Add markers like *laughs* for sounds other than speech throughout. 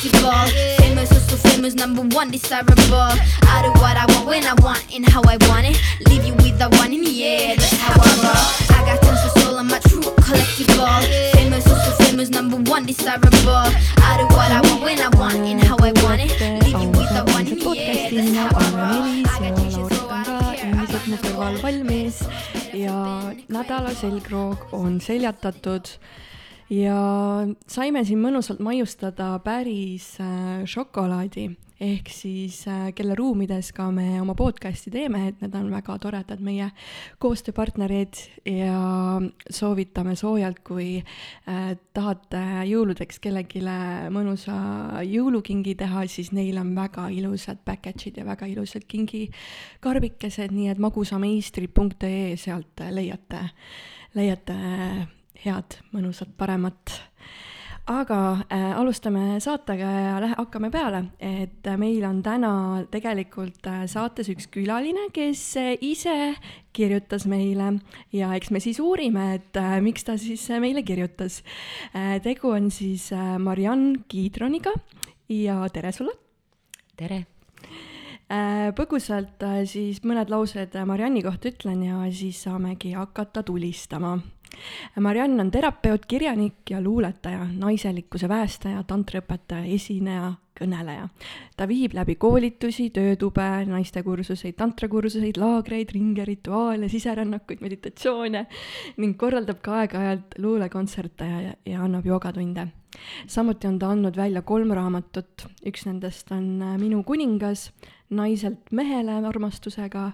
collectible. Famous, also famous, number one, desirable. I do what I want when I want and how I want it. Leave you with the one in the air, that's how I roll. I got tons of soul, I'm a true collectible. Famous, also famous, number one, desirable. I do what I want when I want and how I want it. Leave you with the one in the air, that's how I roll. I got changes, so I don't care. endiselt mu kõrval valmis ja nädala selgroog on seljatatud ja saime siin mõnusalt maiustada päris äh, šokolaadi. Ehk siis äh, kelle ruumides ka me oma podcast'i teeme, et need on väga toredad meie koostööpartnerid ja soovitame soojalt, kui äh, tahate jõuludeks kellelegi mõnusa jõulukingi teha, siis neil on väga ilusad package'id ja väga ilusad kingikarbikesed, nii et magusameistrid.ee sealt leiate, leiate head, mõnusat, paremat aga äh, alustame saatega ja lähe, hakkame peale, et äh, meil on täna tegelikult äh, saates üks külaline, kes äh, ise kirjutas meile ja eks me siis uurime, et äh, miks ta siis äh, meile kirjutas äh,. tegu on siis äh, Mariann Kiidroniga ja tere sulle! tere! Põgusalt siis mõned laused Marianni kohta ütlen ja siis saamegi hakata tulistama Mariann on terapeut, kirjanik ja luuletaja, naiselikkuse päästaja, tantriõpetaja, esineja, kõneleja. ta viib läbi koolitusi, töötube, naistekursuseid, tantrakursuseid, laagreid, ringe, rituaale, siserännakuid, meditatsioone ning korraldab ka aeg-ajalt luulekontserte ja, ja annab joogatunde. samuti on ta andnud välja kolm raamatut, üks nendest on Minu kuningas naiselt mehele armastusega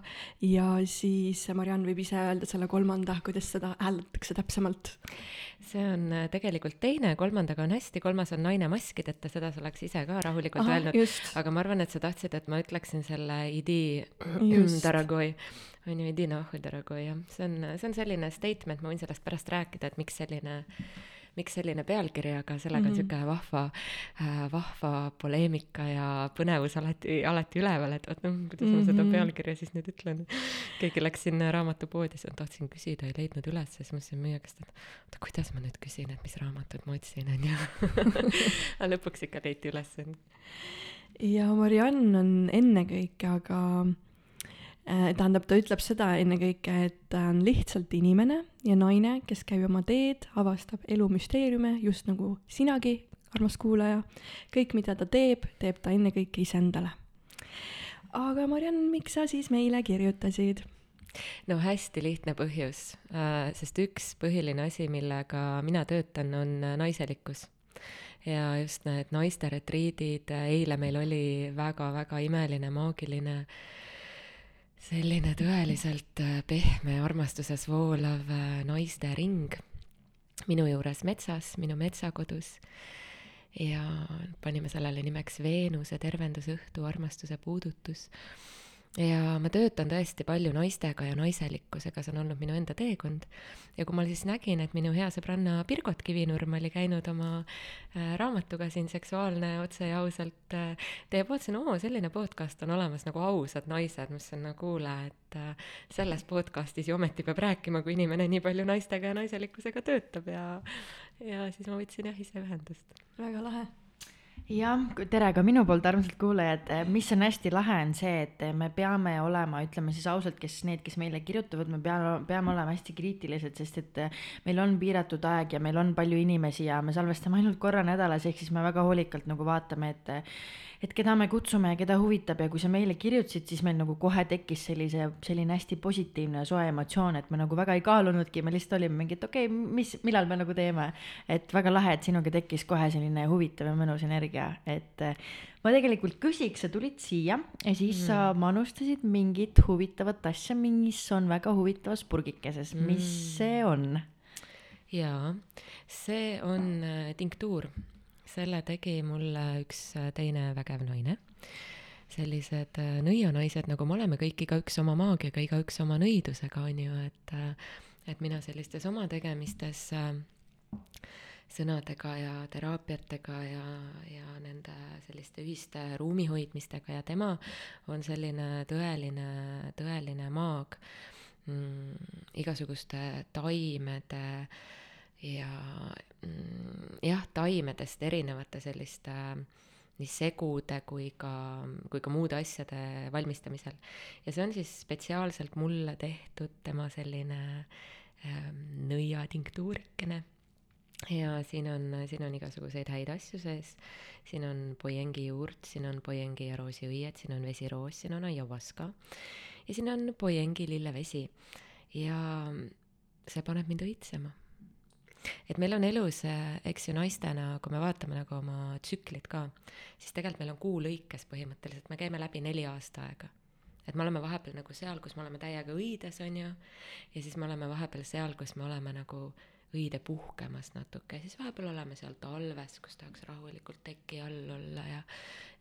ja siis Mariann võib ise öelda selle kolmanda, kuidas seda hääldatakse täpsemalt. see on äh, tegelikult teine, kolmandaga on hästi, kolmas on Naine maskideta, seda sa oleks ise ka rahulikult Aha, öelnud, aga ma arvan, et sa tahtsid, et ma ütleksin selle idi. Daragoi, on ju, idi Nahu Daragoi, jah, see on, see on selline statement, ma võin sellest pärast rääkida, et miks selline miks selline pealkiri, aga sellega on Mhm. niisugune vahva äh,, vahva poleemika ja põnevus alati, alati üleval, et oot, noh, kuidas ma seda Mhm. pealkirja siis nüüd ütlen. keegi läks sinna raamatupoodi, siis ma tahtsin küsida, ei leidnud üles, siis mõtlesin müüja käest, et oota, kuidas ma nüüd küsin, et mis raamatut ma otsin, onju. *laughs* aga lõpuks ikka leiti üles. ja Mariann on ennekõike aga tähendab, ta ütleb seda ennekõike, et ta on lihtsalt inimene ja naine, kes käib oma teed, avastab elu müsteeriume, just nagu sinagi, armas kuulaja. kõik, mida ta teeb, teeb ta ennekõike iseendale. aga Mariann, miks sa siis meile kirjutasid? no hästi lihtne põhjus, sest üks põhiline asi, millega mina töötan, on äh, naiselikkus. ja just need naiste retriidid, eile meil oli väga-väga imeline, maagiline, selline tõeliselt äh, pehme armastuses voolav äh, naiste ring minu juures metsas, minu metsakodus. ja panime sellele nimeks Veenuse tervendusõhtu armastuse puudutus ja ma töötan tõesti palju naistega ja naiselikkusega, see on olnud minu enda teekond. ja kui ma siis nägin, et minu hea sõbranna Birgot Kivinurm oli käinud oma äh, raamatuga siin Seksuaalne otse ja ausalt äh, teeb, vaatasin, oo, selline podcast on olemas nagu Ausad naised, mis on no kuule, et äh, selles podcastis ju ometi peab rääkima, kui inimene nii palju naistega ja naiselikkusega töötab ja ja siis ma võtsin jah ise ühendust. väga lahe jah, tere ka minu poolt, armsad kuulajad. mis on hästi lahe, on see, et me peame olema, ütleme siis ausalt, kes need, kes meile kirjutavad, me peame, peame olema hästi kriitilised, sest et meil on piiratud aeg ja meil on palju inimesi ja me salvestame ainult korra nädalas, ehk siis me väga hoolikalt nagu vaatame, et et keda me kutsume ja keda huvitab ja kui sa meile kirjutasid, siis meil nagu kohe tekkis sellise, selline hästi positiivne ja soe emotsioon, et me nagu väga ei kaalunudki, me lihtsalt olime mingi, et okei okay,, mis, millal me nagu teeme. et väga lahe, et sinuga tekkis kohe selline huvitav ja mõnus energia, et äh, ma tegelikult küsiks, sa tulid siia ja siis mm. sa manustasid mingit huvitavat asja, mis on väga huvitavas purgikeses, mis Mm. see on? jaa, see on äh, tinktuur. Selle tegi mulle üks äh, teine vägev naine. sellised äh, nõianaised, nagu me oleme kõik, igaüks oma maagiaga, igaüks oma nõidusega, on ju, et äh, et mina sellistes oma tegemistes sõnadega ja teraapiatega ja, ja nende selliste ühiste ruumi hoidmistega ja tema on selline tõeline, tõeline maag mm, igasuguste taimede ja jah, taimedest erinevate selliste nii segude kui ka, kui ka muude asjade valmistamisel. ja see on siis spetsiaalselt mulle tehtud tema selline ähm, nõiatinktuurikene ja siin on, siin on igasuguseid häid asju sees, siin on pojengi juurt, siin on pojengi ja roosiõied, siin on vesiroos, siin on aiavaska ja siin on pojengi lillevesi ja see paneb mind õitsema. Et meil on elus, eks ju, naistena, kui me vaatame nagu oma tsüklit ka, siis tegelikult meil on kuu lõikes põhimõtteliselt, me käime läbi neli aastaaega et me oleme vahepeal nagu seal, kus me oleme täiega õides, on ju, ja siis me oleme vahepeal seal, kus me oleme nagu õide puhkemas natuke, siis vahepeal oleme seal talves, kus tahaks rahulikult teki all olla ja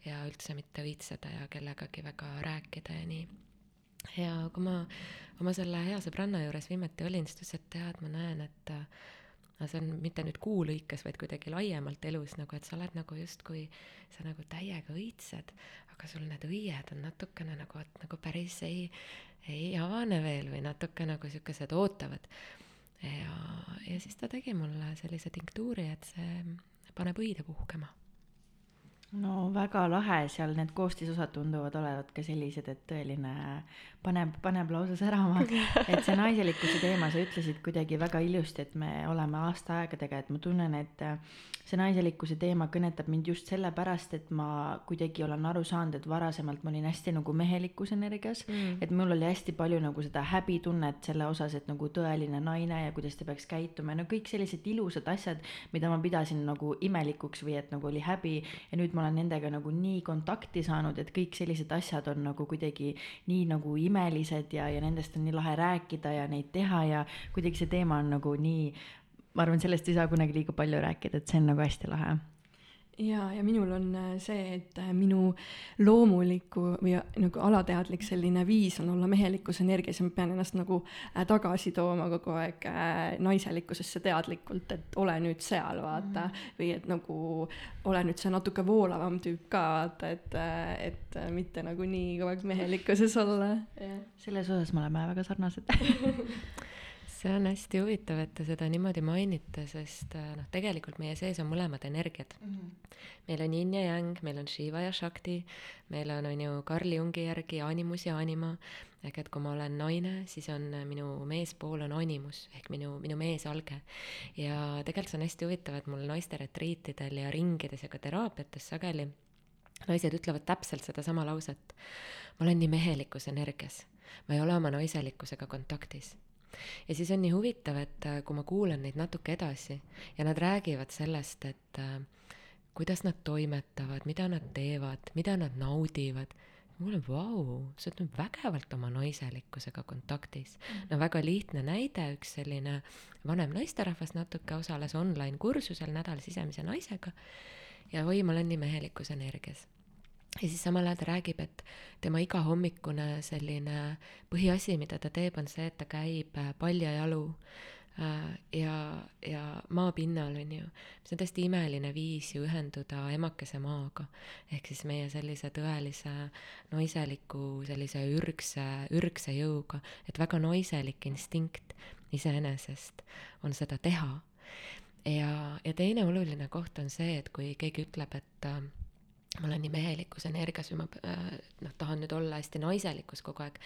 ja üldse mitte õitseda ja kellegagi väga rääkida ja nii. ja kui ma oma selle hea sõbranna juures viimati olin, siis ta ütles, et tead, ma näen, et no see on mitte nüüd kuu lõikes, vaid kuidagi laiemalt elus nagu, et sa oled nagu justkui, sa nagu täiega õitsed, aga sul need õied on natukene nagu, et nagu päris ei, ei avane veel või natuke nagu siukesed ootavad. Ja, ja siis ta tegi mulle sellise tinktuuri, et see paneb õide puhkema no väga lahe, seal need koostisosad tunduvad olevat ka sellised, et tõeline paneb, paneb lausa särama. *laughs* et see naiselikkuse teema, sa ütlesid kuidagi väga ilusti, et me oleme aasta aega tegelikult, ma tunnen, et see naiselikkuse teema kõnetab mind just sellepärast, et ma kuidagi olen aru saanud, et varasemalt ma olin hästi nagu mehelikus energias mm., et mul oli hästi palju nagu seda häbitunnet selle osas, et nagu tõeline naine ja kuidas ta peaks käituma ja no kõik sellised ilusad asjad, mida ma pidasin nagu imelikuks või et nagu oli häbi ja nüüd ma olen nendega nagu nii kontakti saanud, et kõik sellised asjad on nagu kuidagi nii nagu imelised ja, ja nendest on nii lahe rääkida ja neid teha ja kuidagi see teema on nagu nii ma arvan, sellest ei saa kunagi liiga palju rääkida, et see on nagu hästi lahe ja, ja minul on äh, see, et äh, minu loomuliku või äh, nagu alateadlik selline viis on olla mehelikus energias ja ma pean ennast nagu tagasi tooma kogu aeg naiselikkusesse teadlikult, et ole nüüd seal, vaata mm. -hmm. või et nagu ole nüüd see natuke voolavam tüüp ka, vaata, et, et mitte nagu nii kogu aeg mehelikkuses olla. selles osas me oleme väga sarnased *laughs* see on hästi huvitav, et te seda niimoodi mainite, sest äh, noh, tegelikult meie sees on mõlemad energiad mm. -hmm. meil on yin ja yang, meil on Shiva ja Shakti, meil on, on ju Carl Jungi järgi animus ja anima, ehk et kui ma olen naine, siis on äh, minu meespool on animus ehk minu, minu meesalge. ja tegelikult see on hästi huvitav, et mul naiste retriitidel ja ringides ja ka teraapiates sageli naised ütlevad täpselt sedasama lauset. ma olen nii mehelikus energias, ma ei ole oma naiselikkusega kontaktis ja siis on nii huvitav, et äh, kui ma kuulan neid natuke edasi ja nad räägivad sellest, et äh, kuidas nad toimetavad, mida nad teevad, mida nad naudivad, ma olen, vau, sa oled nüüd vägevalt oma naiselikkusega kontaktis. Mm. no väga lihtne näide, üks selline vanem naisterahvas natuke osales online kursusel nädal sisemise naisega ja oi, ma olen nii mehelikus energias ja siis samal ajal ta räägib, et tema igahommikune selline põhiasi, mida ta teeb, on see, et ta käib äh, paljajalu äh, ja, ja maapinnal, on ju, mis on täiesti imeline viis ju ühenduda emakese maaga. ehk siis meie sellise tõelise naiseliku sellise ürgse, ürgse jõuga, et väga naiselik instinkt iseenesest on seda teha. ja, ja teine oluline koht on see, et kui keegi ütleb, et äh, ma olen nii mehelikus energias või ma äh, noh, tahan nüüd olla hästi naiselikus kogu aeg,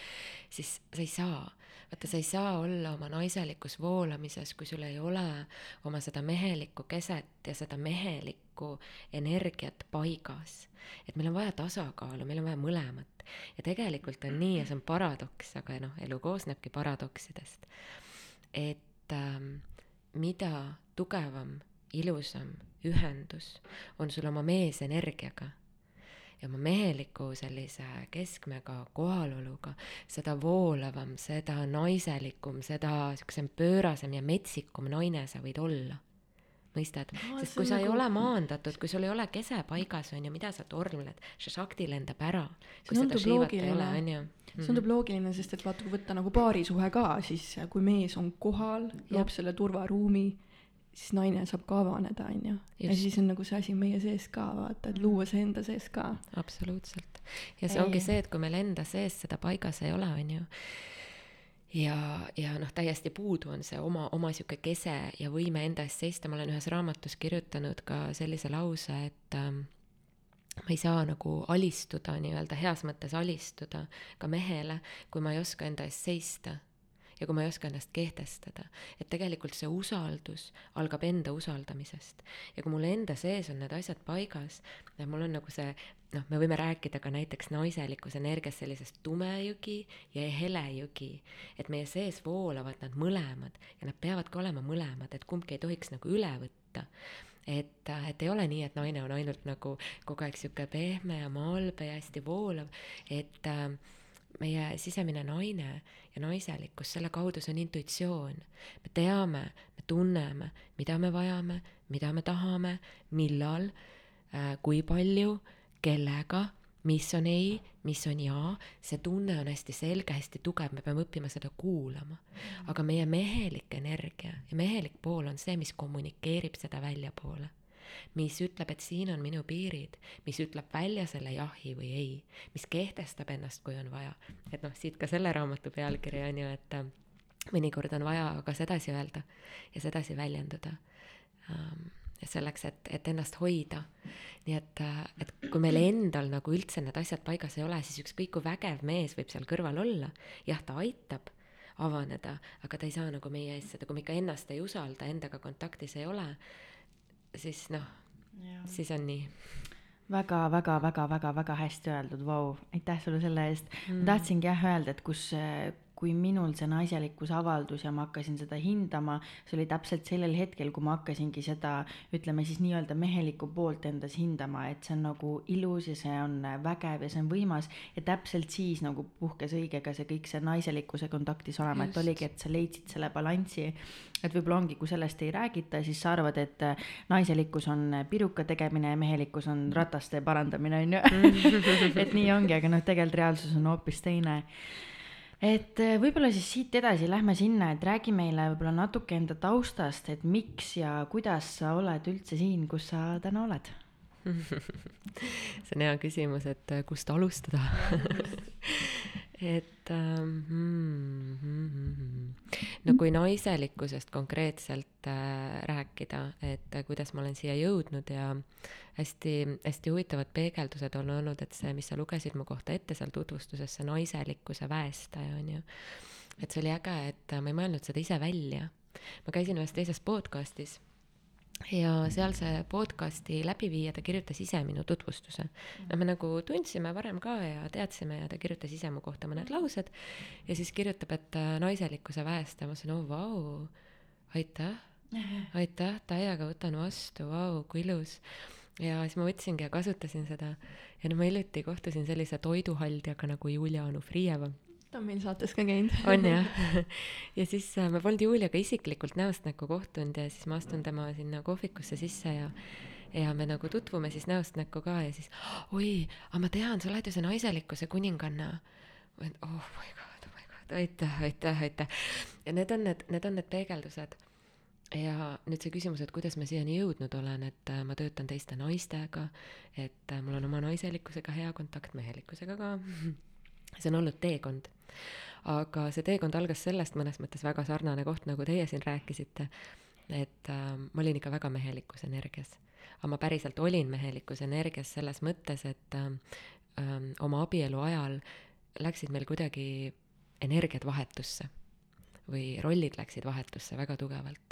siis sa ei saa. vaata, sa ei saa olla oma naiselikus voolamises, kui sul ei ole oma seda mehelikku keset ja seda mehelikku energiat paigas. et meil on vaja tasakaalu, meil on vaja mõlemat. ja tegelikult on nii ja see on paradoks, aga noh, elu koosnebki paradoksidest. et ähm, mida tugevam ilusam ühendus on sul oma meesenergiaga ja oma meheliku sellise keskmega kohaloluga, seda voolavam, seda naiselikum, seda siuksem pöörasem ja metsikum naine sa võid olla mõistad no,, sest kui sa nagu... ei ole maandatud, kui sul ei ole kese paigas, on ju, mida sa tormled, see šakti lendab ära. see tundub loogiline, see tundub mm. loogiline, sest et vaata, kui võtta nagu paarisuhe ka, siis kui mees on kohal, loob selle turvaruumi siis naine saab ka avaneda, on ju. ja siis on nagu see asi meie sees ka, vaata, et luua see enda sees ka. absoluutselt. ja see ei. ongi see, et kui meil enda sees seda paigas ei ole, on ju, ja, ja noh, täiesti puudu on see oma, oma sihuke kese ja võime enda eest seista, ma olen ühes raamatus kirjutanud ka sellise lause, et ähm, ma ei saa nagu alistuda nii-öelda heas mõttes alistuda ka mehele, kui ma ei oska enda eest seista ja kui ma ei oska ennast kehtestada, et tegelikult see usaldus algab enda usaldamisest. ja kui mul enda sees on need asjad paigas, mul on nagu see noh, me võime rääkida ka näiteks naiselikus energias sellisest tumejõgi ja helejõgi, et meie sees voolavad nad mõlemad ja nad peavad ka olema mõlemad, et kumbki ei tohiks nagu üle võtta et, et ei ole nii, et naine on ainult nagu kogu aeg sihuke pehme ja malbe ja hästi voolav, et äh, meie sisemine naine ja naiselikkus, selle kaudu see on intuitsioon. me teame, me tunneme, mida me vajame, mida me tahame, millal äh,, kui palju, kellega, mis on ei, mis on jaa, see tunne on hästi selge, hästi tugev, me peame õppima seda kuulama. aga meie mehelik energia ja mehelik pool on see, mis kommunikeerib seda väljapoole mis ütleb, et siin on minu piirid, mis ütleb välja selle jahi või ei, mis kehtestab ennast, kui on vaja. et noh, siit ka selle raamatu pealkiri on ju, et äh, mõnikord on vaja ka sedasi öelda ja sedasi väljenduda ja selleks, et, et ennast hoida. nii et, äh, et kui meil endal nagu üldse need asjad paigas ei ole, siis ükskõik kui vägev mees võib seal kõrval olla, jah, ta aitab avaneda, aga ta ei saa nagu meie ees seda, kui me ikka ennast ei usalda, endaga kontaktis ei ole, siis noh, siis on nii. Väga-väga-väga-väga-väga hästi öeldud, vau, aitäh sulle selle eest. Mm.. ma tahtsingi jah öelda, et kus kui minul see naiselikkuse avaldus ja ma hakkasin seda hindama, see oli täpselt sellel hetkel, kui ma hakkasingi seda, ütleme siis nii-öelda mehelikku poolt endas hindama, et see on nagu ilus ja see on vägev ja see on võimas ja täpselt siis nagu puhkes õigega see kõik see naiselikkuse kontaktis olema, et oligi, et sa leidsid selle balanssi. et võib-olla ongi, kui sellest ei räägita, siis sa arvad, et naiselikkus on piruka tegemine ja mehelikkus on rataste parandamine, on ju. *laughs* et nii ongi, aga noh, tegelikult reaalsus on hoopis teine et äh, võib-olla siis siit edasi lähme sinna, et räägi meile võib-olla natuke enda taustast, et miks ja kuidas sa oled üldse siin, kus sa täna oled? *laughs* See on hea küsimus, et äh, kust alustada? *laughs* Et ähm, mm, mm, mm. no kui naiselikkusest konkreetselt äh, rääkida, et äh, kuidas ma olen siia jõudnud ja hästi-hästi huvitavad peegeldused on olnud, et see, mis sa lugesid mu kohta ette seal tutvustuses, see naiselikkuse väestaja on ju. et see oli äge, et ma ei mõelnud seda ise välja. ma käisin ühes teises podcast'is ja seal see podcast'i läbiviija, ta kirjutas ise minu tutvustuse. no me nagu tundsime varem ka ja teadsime ja ta kirjutas ise mu kohta mõned laused ja siis kirjutab, et äh, naiselikkuse väest ja ma mõtlesin, oo oh, vau, aitäh, aitäh, täiega võtan vastu, vau, kui ilus. ja siis ma võtsingi ja kasutasin seda ja no ma hiljuti kohtusin sellise toiduhaldjaga nagu Julia Anufrijeva ta on meil saates ka käinud. on jah *laughs* ja siis äh, me polnud Juliaga isiklikult näost näkku kohtunud ja siis ma astun tema sinna kohvikusse sisse ja ja me nagu tutvume siis näost näkku ka ja siis oi, aga ma tean, sa oled ju see naiselikkuse kuninganna. oh my god, oh my god, aitäh, aitäh, aitäh. ja need on need, need on need peegeldused. ja nüüd see küsimus, et kuidas ma siiani jõudnud olen, et äh, ma töötan teiste naistega, et äh, mul on oma naiselikkusega hea kontakt, mehelikkusega ka *laughs* see on olnud teekond aga see teekond algas sellest mõnes mõttes väga sarnane koht, nagu teie siin rääkisite, et äh, ma olin ikka väga mehelikus energias. aga ma päriselt olin mehelikus energias selles mõttes, et äh, äh, oma abielu ajal läksid meil kuidagi energiad vahetusse või rollid läksid vahetusse väga tugevalt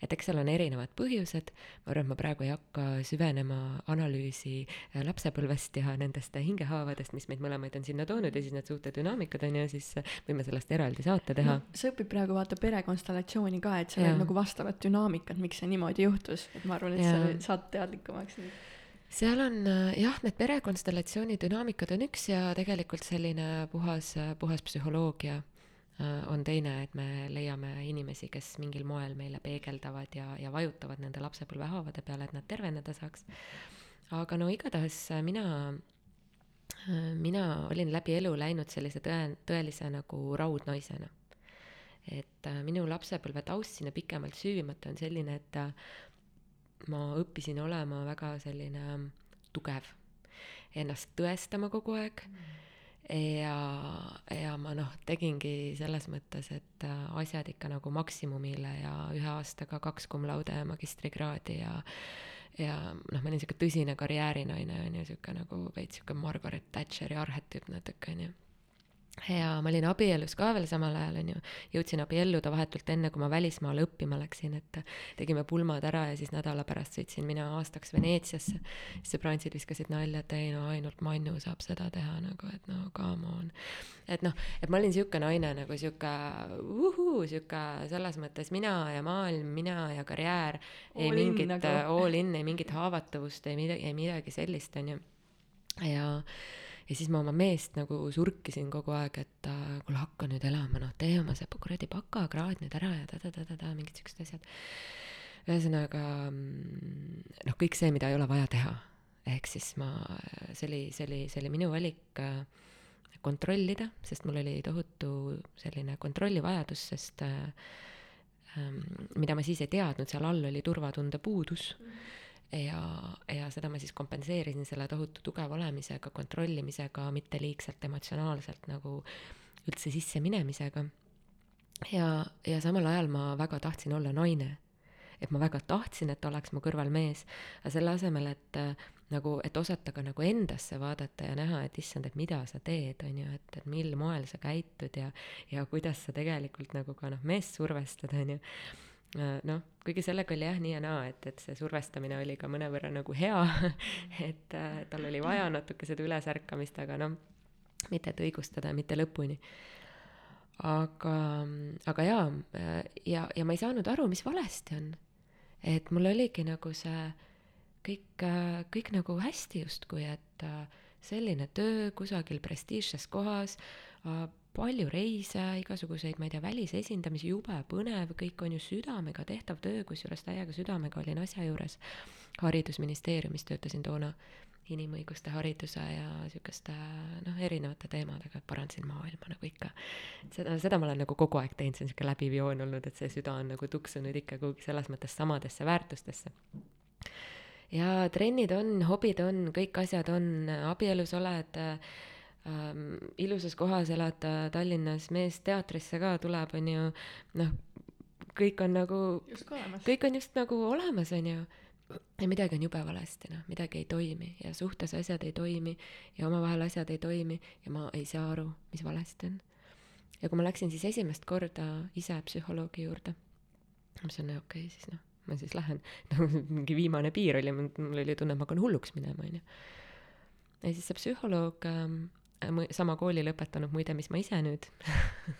et eks seal on erinevad põhjused, ma arvan, et ma praegu ei hakka süvenema analüüsi äh, lapsepõlvest ja nendest hingehaavadest, mis meid mõlemaid on sinna toonud ja siis need suhtedünaamikad on ju, siis äh, võime sellest eraldi saate teha. No,. sa õpid praegu vaata perekonstellatsiooni ka, et seal on nagu vastavat dünaamikat, miks see niimoodi juhtus, et ma arvan, et ja. sa saad teadlikumaks seal on äh, jah, need perekonstellatsiooni dünaamikad on üks ja tegelikult selline puhas, puhas psühholoogia on teine, et me leiame inimesi, kes mingil moel meile peegeldavad ja, ja vajutavad nende lapsepõlvehaavade peale, et nad terveneda saaks. aga no igatahes äh, mina, äh, mina olin läbi elu läinud sellise tõe, tõelise nagu raudnaisena. et minu lapsepõlve taust sinna pikemalt süüvimata on selline, et ma õppisin olema väga selline tugev, ennast tõestama kogu aeg mm ja, ja ma noh, tegingi selles mõttes, et äh, asjad ikka nagu maksimumile ja ühe aastaga kaks cum laude magistrikraadi ja ja noh, ma olin sihuke tõsine karjäärinaine on ju, sihuke nagu veits sihuke Margaret Thatcheri arhetüüp natuke on ju ja ma olin abielus ka veel samal ajal, on ju, jõudsin abielluda vahetult enne, kui ma välismaale õppima läksin, et tegime pulmad ära ja siis nädala pärast sõitsin mina aastaks Veneetsiasse. siis sõbrantsid viskasid nalja, et ei no ainult Mannu saab seda teha nagu, et no come on. et noh, et ma olin sihuke naine nagu sihuke uhuu, sihuke selles mõttes mina ja maailm, mina ja karjäär. ei mingit nagu. all in, ei mingit haavatavust, ei midagi, ei midagi sellist, on ju. ja ja siis ma oma meest nagu surkisin kogu aeg, et äh, kuule, hakka nüüd elama, noh, tee oma see kuradi bakakraad nüüd ära ja ta-ta-ta-ta, mingid siuksed asjad. ühesõnaga mm, noh, kõik see, mida ei ole vaja teha. ehk siis ma, see oli, see oli, see oli minu valik äh, kontrollida, sest mul oli tohutu selline kontrollivajadus, sest äh, ähm, mida ma siis ei teadnud, seal all oli turvatunde puudus mm. Ja, ja seda ma siis kompenseerisin selle tohutu tugeva olemisega, kontrollimisega, mitte liigselt emotsionaalselt nagu üldse sisse minemisega. ja, ja samal ajal ma väga tahtsin olla naine. et ma väga tahtsin, et oleks mu kõrval mees, aga selle asemel, et äh, nagu, et osata ka nagu endasse vaadata ja näha, et issand, et mida sa teed, on ju, et, et mil moel sa käitud ja, ja kuidas sa tegelikult nagu ka noh, meest survestad, on ju noh, kuigi sellega oli jah nii ja naa, et, et see survestamine oli ka mõnevõrra nagu hea *laughs* et äh, tal oli vaja natuke seda ülesärkamist, aga noh, mitte et õigustada, mitte lõpuni. aga, aga jaa, äh, ja, ja ma ei saanud aru, mis valesti on. et mul oligi nagu see kõik, kõik nagu hästi justkui, et selline töö kusagil prestiižses kohas, palju reise, igasuguseid, ma ei tea, välisesindamisi, jube põnev, kõik on ju südamega tehtav töö, kusjuures täiega südamega olin asja juures. haridusministeeriumis töötasin toona inimõiguste hariduse ja sihukeste noh, erinevate teemadega, parandasin maailma nagu ikka. seda, seda ma olen nagu kogu aeg teinud, see on sihuke läbiv joon olnud, et see süda on nagu tuksunud ikka kuhugi selles mõttes samadesse väärtustesse ja trennid on, hobid on, kõik asjad on, abielus oled äh, ähm, ilusas kohas elad Tallinnas, mees teatrisse ka tuleb, on ju, noh, kõik on nagu, kõik on just nagu olemas, on ju. ja midagi on jube valesti, noh, midagi ei toimi ja suhtes asjad ei toimi ja omavahel asjad ei toimi ja ma ei saa aru, mis valesti on. ja kui ma läksin siis esimest korda ise psühholoogi juurde, ma mõtlesin, okei okay,, siis noh, ma siis lähen, *laughs* noh, mingi viimane piir oli, mul oli tunne, et ma hakkan hulluks minema, on ju. ja siis see psühholoog ähm, sama kooli lõpetanud muide, mis ma ise nüüd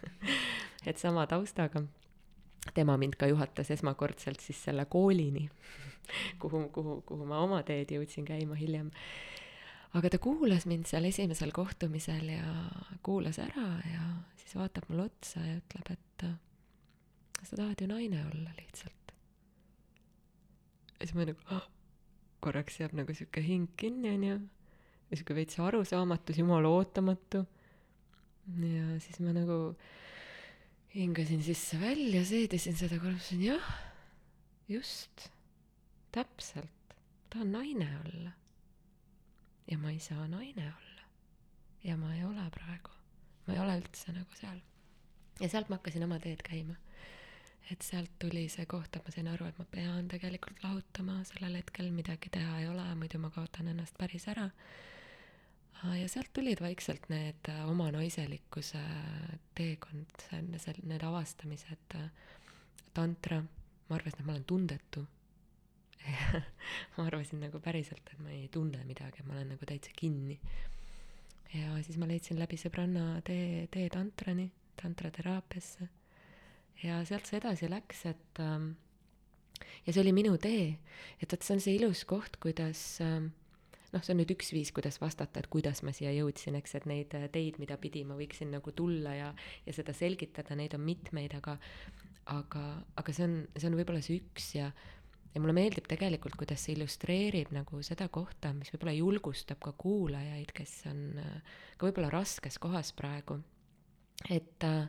*laughs* et sama taustaga. tema mind ka juhatas esmakordselt siis selle koolini *laughs* kuhu, kuhu, kuhu ma oma teed jõudsin käima hiljem. aga ta kuulas mind seal esimesel kohtumisel ja kuulas ära ja siis vaatab mulle otsa ja ütleb, et sa tahad ju naine olla lihtsalt. ja siis ma nagu korraks jääb nagu sihuke hing kinni onju sihuke veits arusaamatus, jumala ootamatu. ja siis ma nagu hingasin sisse-välja, seedisin seda korra, mõtlesin jah, just, täpselt, tahan naine olla. ja ma ei saa naine olla. ja ma ei ole praegu, ma ei ole üldse nagu seal. ja sealt ma hakkasin oma teed käima et sealt tuli see koht, et ma sain aru, et ma pean tegelikult lahutama sellel hetkel, midagi teha ei ole, muidu ma kaotan ennast päris ära ja sealt tulid vaikselt need äh, oma naiselikkuse teekond, see, see, need avastamised, äh, tantra, ma arvasin, et ma olen tundetu *laughs* ma arvasin nagu päriselt, et ma ei tunne midagi, ma olen nagu täitsa kinni. ja siis ma leidsin läbi sõbranna tee, tee tantrani, tantrateraapiasse. ja sealt see edasi läks, et ähm, ja see oli minu tee, et vot see on see ilus koht, kuidas ähm, noh, see on nüüd üks viis, kuidas vastata, et kuidas ma siia jõudsin, eks, et neid äh, teid, mida pidi ma võiksin nagu tulla ja, ja seda selgitada, neid on mitmeid, aga, aga, aga see on, see on võib-olla see üks ja, ja mulle meeldib tegelikult, kuidas see illustreerib nagu seda kohta, mis võib-olla julgustab ka kuulajaid, kes on äh, ka võib-olla raskes kohas praegu. et äh,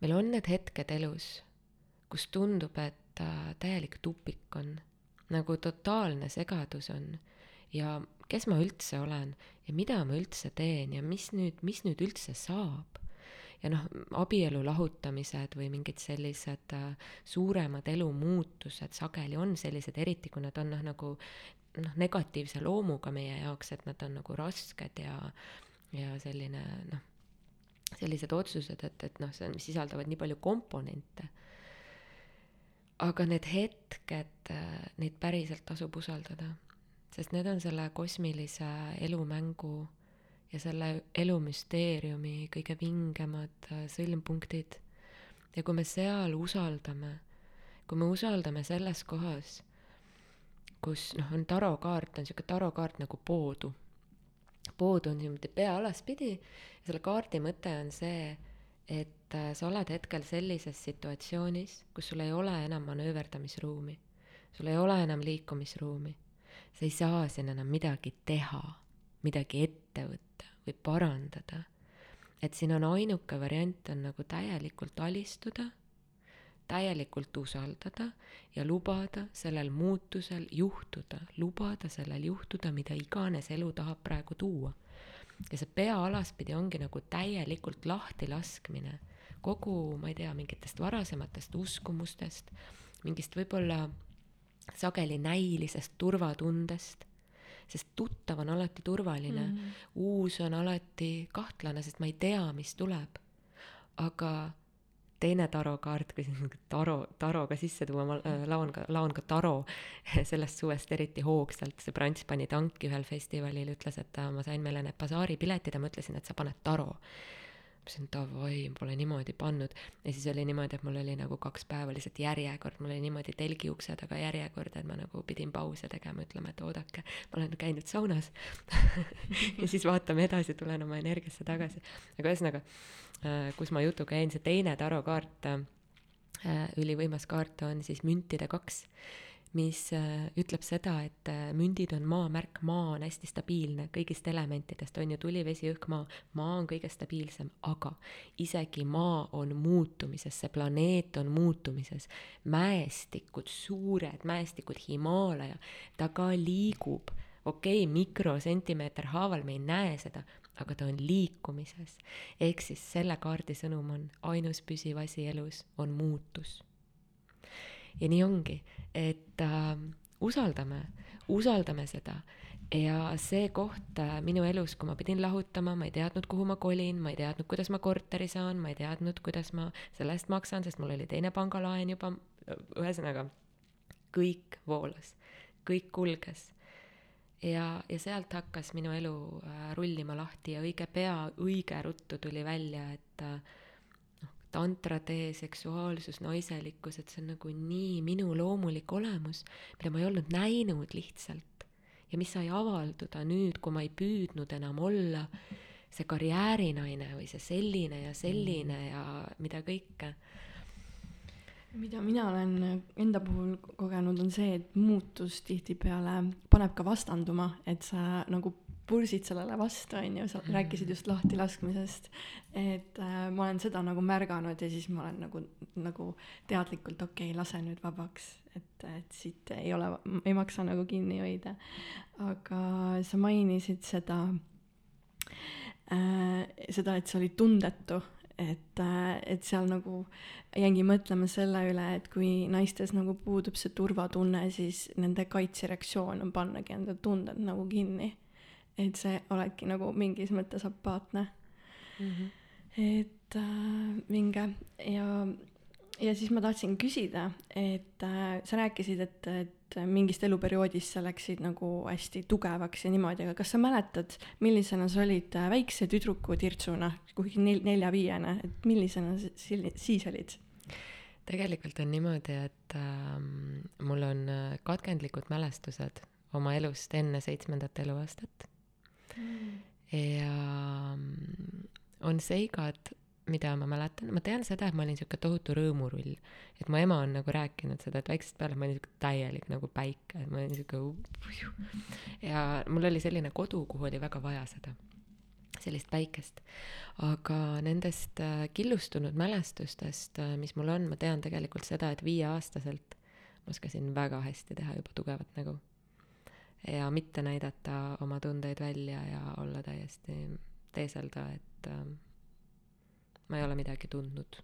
meil on need hetked elus, kus tundub, et äh, täielik tupik on, nagu totaalne segadus on ja kes ma üldse olen ja mida ma üldse teen ja mis nüüd, mis nüüd üldse saab. ja noh, abielu lahutamised või mingid sellised äh, suuremad elumuutused sageli on sellised, eriti kui nad on noh, nagu noh, negatiivse loomuga meie jaoks, et nad on nagu rasked ja, ja selline noh, sellised otsused, et, et noh, see, mis sisaldavad nii palju komponente. aga need hetked, neid päriselt tasub usaldada, sest need on selle kosmilise elumängu ja selle elumüsteeriumi kõige vingemad äh, sõlmpunktid. ja kui me seal usaldame, kui me usaldame selles kohas, kus noh, on tarokaart, on sihuke tarokaart nagu poodu. poodu on niimoodi pea alaspidi ja selle kaardi mõte on see, et äh, sa oled hetkel sellises situatsioonis, kus sul ei ole enam manööverdamisruumi, sul ei ole enam liikumisruumi, sa ei saa siin enam midagi teha, midagi ette võtta või parandada. et siin on ainuke variant on nagu täielikult alistuda, täielikult usaldada ja lubada sellel muutusel juhtuda, lubada sellel juhtuda, mida iganes elu tahab praegu tuua. ja see pea alaspidi ongi nagu täielikult lahti laskmine kogu, ma ei tea, mingitest varasematest uskumustest, mingist võib-olla sageli näilisest turvatundest sest tuttav on alati turvaline mm, -hmm. uus on alati kahtlane, sest ma ei tea, mis tuleb. aga teine tarokaart, kui siin taro, taroga sisse tuua, ma äh, laon ka, laon ka taro *laughs* sellest suvest eriti hoogsalt, see Prants pani tanki ühel festivalil, ütles, et äh, ma sain meile need basaaripiletid ja ma ütlesin, et sa paned taro ütlesin davai, pole niimoodi pannud. ja siis oli niimoodi, et mul oli nagu kaks päeva lihtsalt järjekord, mul oli niimoodi telgi ukse taga järjekord, et ma nagu pidin pause tegema, ütlema, et oodake, ma olen käinud saunas *laughs* ja siis vaatame edasi, tulen oma energiasse tagasi. aga ühesõnaga, äh, kus ma jutuga jäin, see teine tarokaart, äh, ülivõimas kaart on siis müntide kaks mis äh, ütleb seda, et äh, mündid on maamärk, maa on hästi stabiilne kõigist elementidest, on ju, tuli, vesi, õhk, maa. maa on kõige stabiilsem, aga isegi maa on muutumises, see planeet on muutumises. mäestikud, suured mäestikud, Himaalaja, ta ka liigub, okei okay,, mikrosentimeeter haaval, me ei näe seda, aga ta on liikumises. ehk siis selle kaardi sõnum on, ainus püsiv asi elus on muutus ja nii ongi, et äh, usaldame, usaldame seda ja see koht äh, minu elus, kui ma pidin lahutama, ma ei teadnud, kuhu ma kolin, ma ei teadnud, kuidas ma korteri saan, ma ei teadnud, kuidas ma selle eest maksan, sest mul oli teine pangalaen juba, ühesõnaga kõik voolas, kõik kulges. ja, ja sealt hakkas minu elu äh, rullima lahti ja õige pea, õige ruttu tuli välja, et äh, tantratee, seksuaalsus, naiselikkus, et see on nagu nii minu loomulik olemus, mida ma ei olnud näinud lihtsalt. ja mis sai avalduda nüüd, kui ma ei püüdnud enam olla see karjäärinaine või see selline ja selline ja mida kõike. mida mina olen enda puhul kogenud, on see, et muutus tihtipeale paneb ka vastanduma, et sa nagu pursid sellele vastu, on ju, sa -hmm. rääkisid just lahtilaskmisest. et äh, ma olen seda nagu märganud ja siis ma olen nagu, nagu teadlikult, okei okay,, lase nüüd vabaks, et, et siit ei ole, ei maksa nagu kinni hoida. aga sa mainisid seda äh,, seda, et sa olid tundetu et, äh, et seal nagu jäingi mõtlema selle üle, et kui naistes nagu puudub see turvatunne, siis nende kaitsereaktsioon on pannagi enda tunded nagu kinni et see olekski nagu mingis mõttes apaatne mm. -hmm. et äh, vinge ja, ja siis ma tahtsin küsida, et äh, sa rääkisid, et, et mingist eluperioodist sa läksid nagu hästi tugevaks ja niimoodi, aga kas sa mäletad, millisena sa olid äh, väikse tüdruku tirtsuna, kuhugi nel-, nelja-viiene, et millisena sa siis olid? tegelikult on niimoodi, et äh, mul on äh, katkendlikud mälestused oma elust enne seitsmendat eluaastat ja mm, on seigad, mida ma mäletan, ma tean seda, et ma olin sihuke tohutu rõõmurull. et mu ema on nagu rääkinud seda, et väiksest peale ma olin sihuke täielik nagu päike, ma olin sihuke ja mul oli selline kodu, kuhu oli väga vaja seda, sellist päikest. aga nendest äh, killustunud mälestustest, äh, mis mul on, ma tean tegelikult seda, et viieaastaselt ma oskasin väga hästi teha juba tugevat nägu ja mitte näidata oma tundeid välja ja olla täiesti, teeselda, et äh, ma ei ole midagi tundnud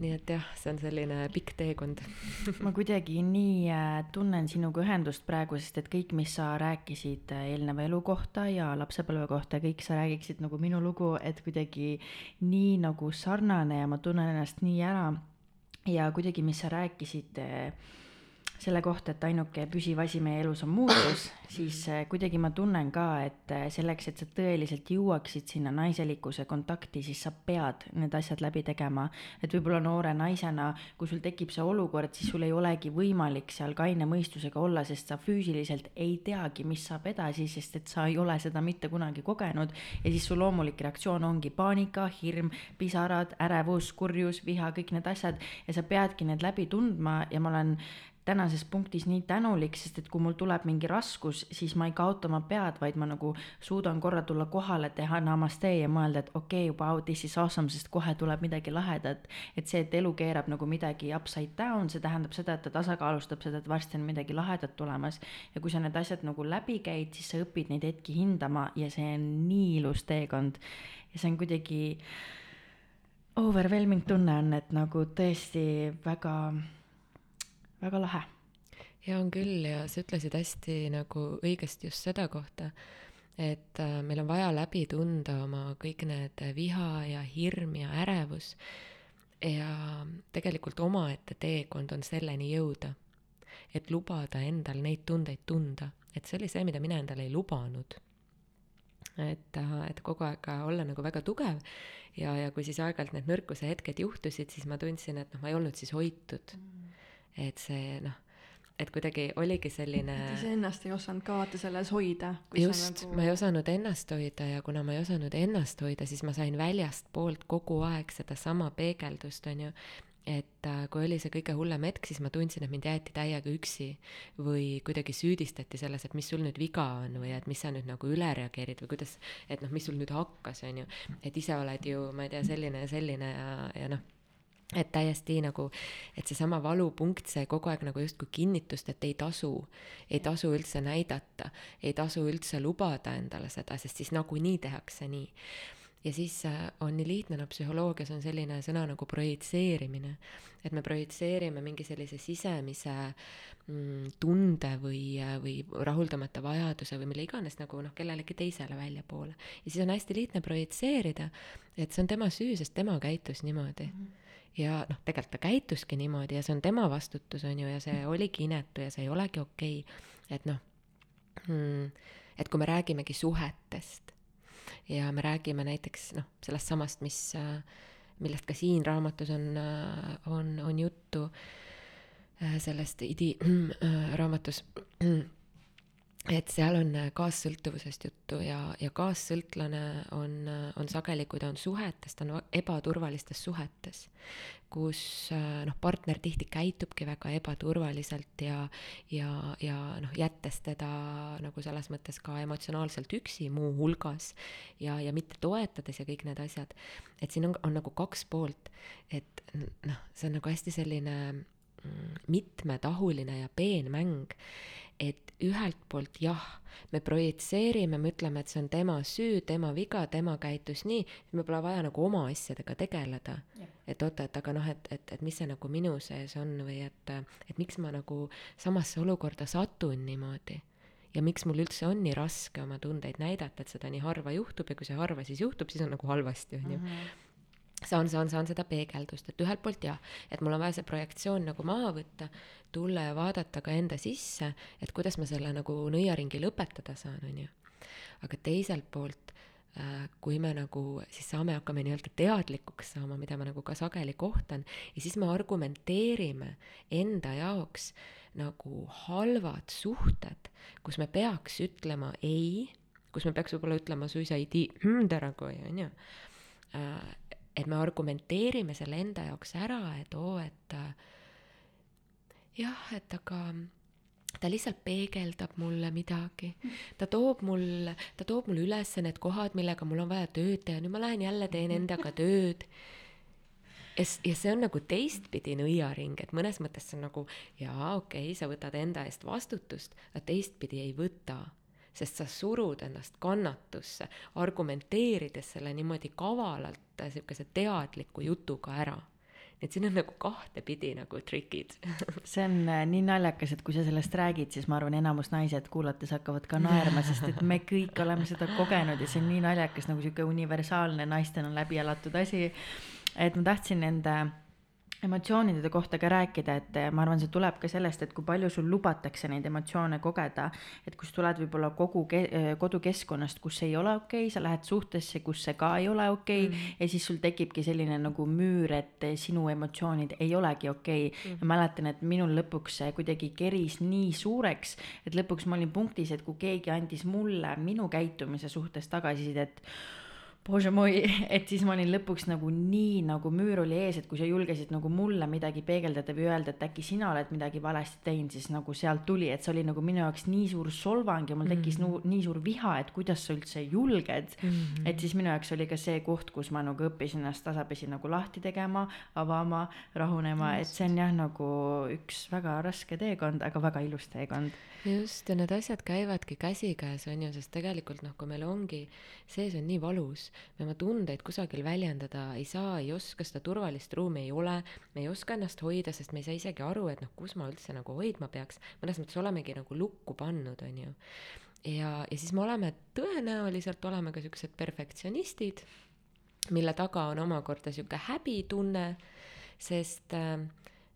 nii et jah, see on selline pikk teekond ma kuidagi nii äh, tunnen sinuga ühendust praegu, sest et kõik, mis sa rääkisid äh, eelneva elu kohta ja lapsepõlve kohta, kõik sa räägiksid nagu minu lugu, et kuidagi nii nagu sarnane ja ma tunnen ennast nii ära. ja kuidagi, mis sa rääkisid äh, selle kohta, et ainuke püsiv asi meie elus on muutus, siis äh, kuidagi ma tunnen ka, et äh, selleks, et sa tõeliselt jõuaksid sinna naiselikkuse kontakti, siis sa pead need asjad läbi tegema. et võib-olla noore naisena, kui sul tekib see olukord, siis sul ei olegi võimalik seal kaine mõistusega olla, sest sa füüsiliselt ei teagi, mis saab edasi, sest et sa ei ole seda mitte kunagi kogenud. ja siis su loomulik reaktsioon ongi paanika, hirm, pisarad, ärevus, kurjus, viha, kõik need asjad ja sa peadki need läbi tundma ja ma olen tänases punktis nii tänulik, sest et kui mul tuleb mingi raskus, siis ma ei kaota oma pead, vaid ma nagu suudan korra tulla kohale, teha namaste ja mõelda, et okei okay,, wow, this is awesome, sest kohe tuleb midagi lahedat. et see, et elu keerab nagu midagi upside down, see tähendab seda, et ta tasakaalustab seda, et varsti on midagi lahedat tulemas. ja kui sa need asjad nagu läbi käid, siis sa õpid neid hetki hindama ja see on nii ilus teekond. ja see on kuidagi overwhelming tunne on, et nagu tõesti väga väga lahe. ja on küll ja sa ütlesid hästi nagu õigesti just seda kohta, et äh, meil on vaja läbi tunda oma kõik need viha ja hirm ja ärevus ja tegelikult omaette teekond on selleni jõuda. et lubada endal neid tundeid tunda, et see oli see, mida mina endale ei lubanud. et, äh, et kogu aeg olla nagu väga tugev ja, ja kui siis aeg-ajalt need nõrkuse hetked juhtusid, siis ma tundsin, et noh, ma ei olnud siis hoitud mm et see noh, et kuidagi oligi selline. et iseennast ei osanud ka vaata selles hoida. just nagu..., ma ei osanud ennast hoida ja kuna ma ei osanud ennast hoida, siis ma sain väljastpoolt kogu aeg sedasama peegeldust, on ju et äh, kui oli see kõige hullem hetk, siis ma tundsin, et mind jäeti täiega üksi või kuidagi süüdistati selles, et mis sul nüüd viga on või et mis sa nüüd nagu üle reageerid või kuidas, et noh, mis sul nüüd hakkas, on ju. et ise oled ju, ma ei tea, selline ja selline ja, ja noh et täiesti nagu, et seesama valupunkt, see kogu aeg nagu justkui kinnitust, et ei tasu, ei tasu üldse näidata, ei tasu üldse lubada endale seda, sest siis nagunii tehakse nii. ja siis äh, on nii lihtne, no psühholoogias on selline sõna nagu projitseerimine, et me projitseerime mingi sellise sisemise mm, tunde või, äh, või rahuldamata vajaduse või mille iganes nagu noh, kellelegi teisele väljapoole. ja siis on hästi lihtne projitseerida, et see on tema süü, sest tema käitus niimoodi mm. -hmm ja noh, tegelikult ta käituski niimoodi ja see on tema vastutus, on ju, ja see oligi inetu ja see ei olegi okei. Okay.. et noh hmm,, et kui me räägimegi suhetest ja me räägime näiteks noh, sellest samast, mis, millest ka siin raamatus on, on, on juttu, sellest idi- *clears throat* raamatus et seal on äh, kaassõltuvusest juttu ja, ja kaassõltlane on, äh, on sageli, kui ta on suhetes, ta on ebaturvalistes suhetes, kus äh, noh, partner tihti käitubki väga ebaturvaliselt ja, ja, ja noh, jättes teda nagu selles mõttes ka emotsionaalselt üksi muuhulgas ja, ja mitte toetades ja kõik need asjad. et siin on, on nagu kaks poolt, et noh, see on nagu hästi selline mm, mitmetahuline ja peen mäng et ühelt poolt jah, me projitseerime, me ütleme, et see on tema süü, tema viga, tema käitus nii, meil pole vaja nagu oma asjadega tegeleda. et oota, et aga noh, et, et, et mis see nagu minu sees on või et, et miks ma nagu samasse olukorda satun niimoodi? Ja miks mul üldse on nii raske oma tundeid näidata, et seda nii harva juhtub ja kui see harva siis juhtub, siis on nagu halvasti, on ju. Mhm saan, saan, saan seda peegeldust, et ühelt poolt jah, et mul on vaja see projektsioon nagu maha võtta, tulla ja vaadata ka enda sisse, et kuidas ma selle nagu nõiaringi lõpetada saan, on ju. aga teiselt poolt, äh, kui me nagu siis saame, hakkame nii-öelda teadlikuks saama, mida ma nagu ka sageli kohtan, ja siis me argumenteerime enda jaoks nagu halvad suhted, kus me peaks ütlema ei, kus me peaks võib-olla ütlema suisa ei hmm, tii-, on ju äh, et me argumenteerime selle enda jaoks ära, et oo, et jah, et aga ta lihtsalt peegeldab mulle midagi. ta toob mul, ta toob mulle üles need kohad, millega mul on vaja tööd teha, nüüd ma lähen jälle teen endaga tööd. ja, ja see on nagu teistpidi nõiaring, et mõnes mõttes see on nagu jaa, okei okay,, sa võtad enda eest vastutust, aga teistpidi ei võta sest sa surud ennast kannatusse, argumenteerides selle niimoodi kavalalt niisuguse teadliku jutuga ära et siin on nagu kahtepidi nagu trikid *laughs* see on äh, nii naljakas, et kui sa sellest räägid, siis ma arvan, enamus naised kuulates hakkavad ka naerma, sest et me kõik oleme seda kogenud ja see on nii naljakas nagu sihuke universaalne naistena läbi elatud asi. et ma tahtsin enda emotsioonide kohta ka rääkida, et eh, ma arvan, see tuleb ka sellest, et kui palju sul lubatakse neid emotsioone kogeda, et kui sa tuled võib-olla kogu ke-, eh, kodukeskkonnast, kus ei ole okei okay,, sa lähed suhtesse, kus see ka ei ole okei okay, mm. ja siis sul tekibki selline nagu müür, et eh, sinu emotsioonid ei olegi okei okay. mm.. mäletan, et minul lõpuks see kuidagi keris nii suureks, et lõpuks ma olin punktis, et kui keegi andis mulle minu käitumise suhtes tagasisidet, Bože moi, *laughs* et siis ma olin lõpuks nagu nii nagu müür oli ees, et kui sa julgesid nagu mulle midagi peegeldada või öelda, et äkki sina oled midagi valesti teinud, siis nagu sealt tuli, et see oli nagu minu jaoks nii suur solvang ja mul tekkis mm -hmm. nii suur viha, et kuidas sa üldse julged mm. -hmm. et siis minu jaoks oli ka see koht, kus ma nagu õppisin ennast tasapisi nagu lahti tegema, avama, rahunema, et see on jah, nagu üks väga raske teekond, aga väga ilus teekond just, ja need asjad käivadki käsikäes, on ju, sest tegelikult noh, kui meil ongi, sees on nii valus, me oma tundeid kusagil väljendada ei saa, ei oska, seda turvalist ruumi ei ole, me ei oska ennast hoida, sest me ei saa isegi aru, et noh, kus ma üldse nagu hoidma peaks, mõnes mõttes olemegi nagu lukku pannud, on ju. ja, ja siis me oleme, tõenäoliselt oleme ka siuksed perfektsionistid, mille taga on omakorda sihuke häbitunne, sest äh,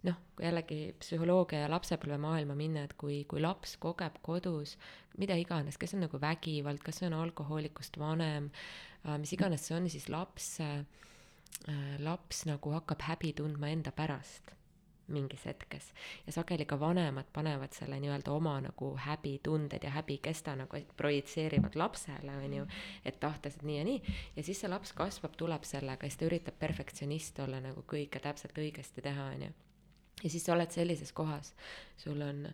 noh, jällegi psühholoogia ja lapsepõlvemaailma minna, et kui, kui laps kogeb kodus mida iganes, kes on nagu vägivald, kas see on alkohoolikust vanem, mis iganes see on, siis laps, äh, laps nagu hakkab häbi tundma enda pärast mingis hetkes. Ja sageli ka vanemad panevad selle nii-öelda oma nagu häbitunded ja häbikesta nagu projitseerivad lapsele, on ju, et tahtes, et nii ja nii, ja siis see laps kasvab, tuleb sellega ja siis ta üritab perfektsionist olla nagu kõike täpselt õigesti teha, on ju. Ja siis sa oled sellises kohas, sul on,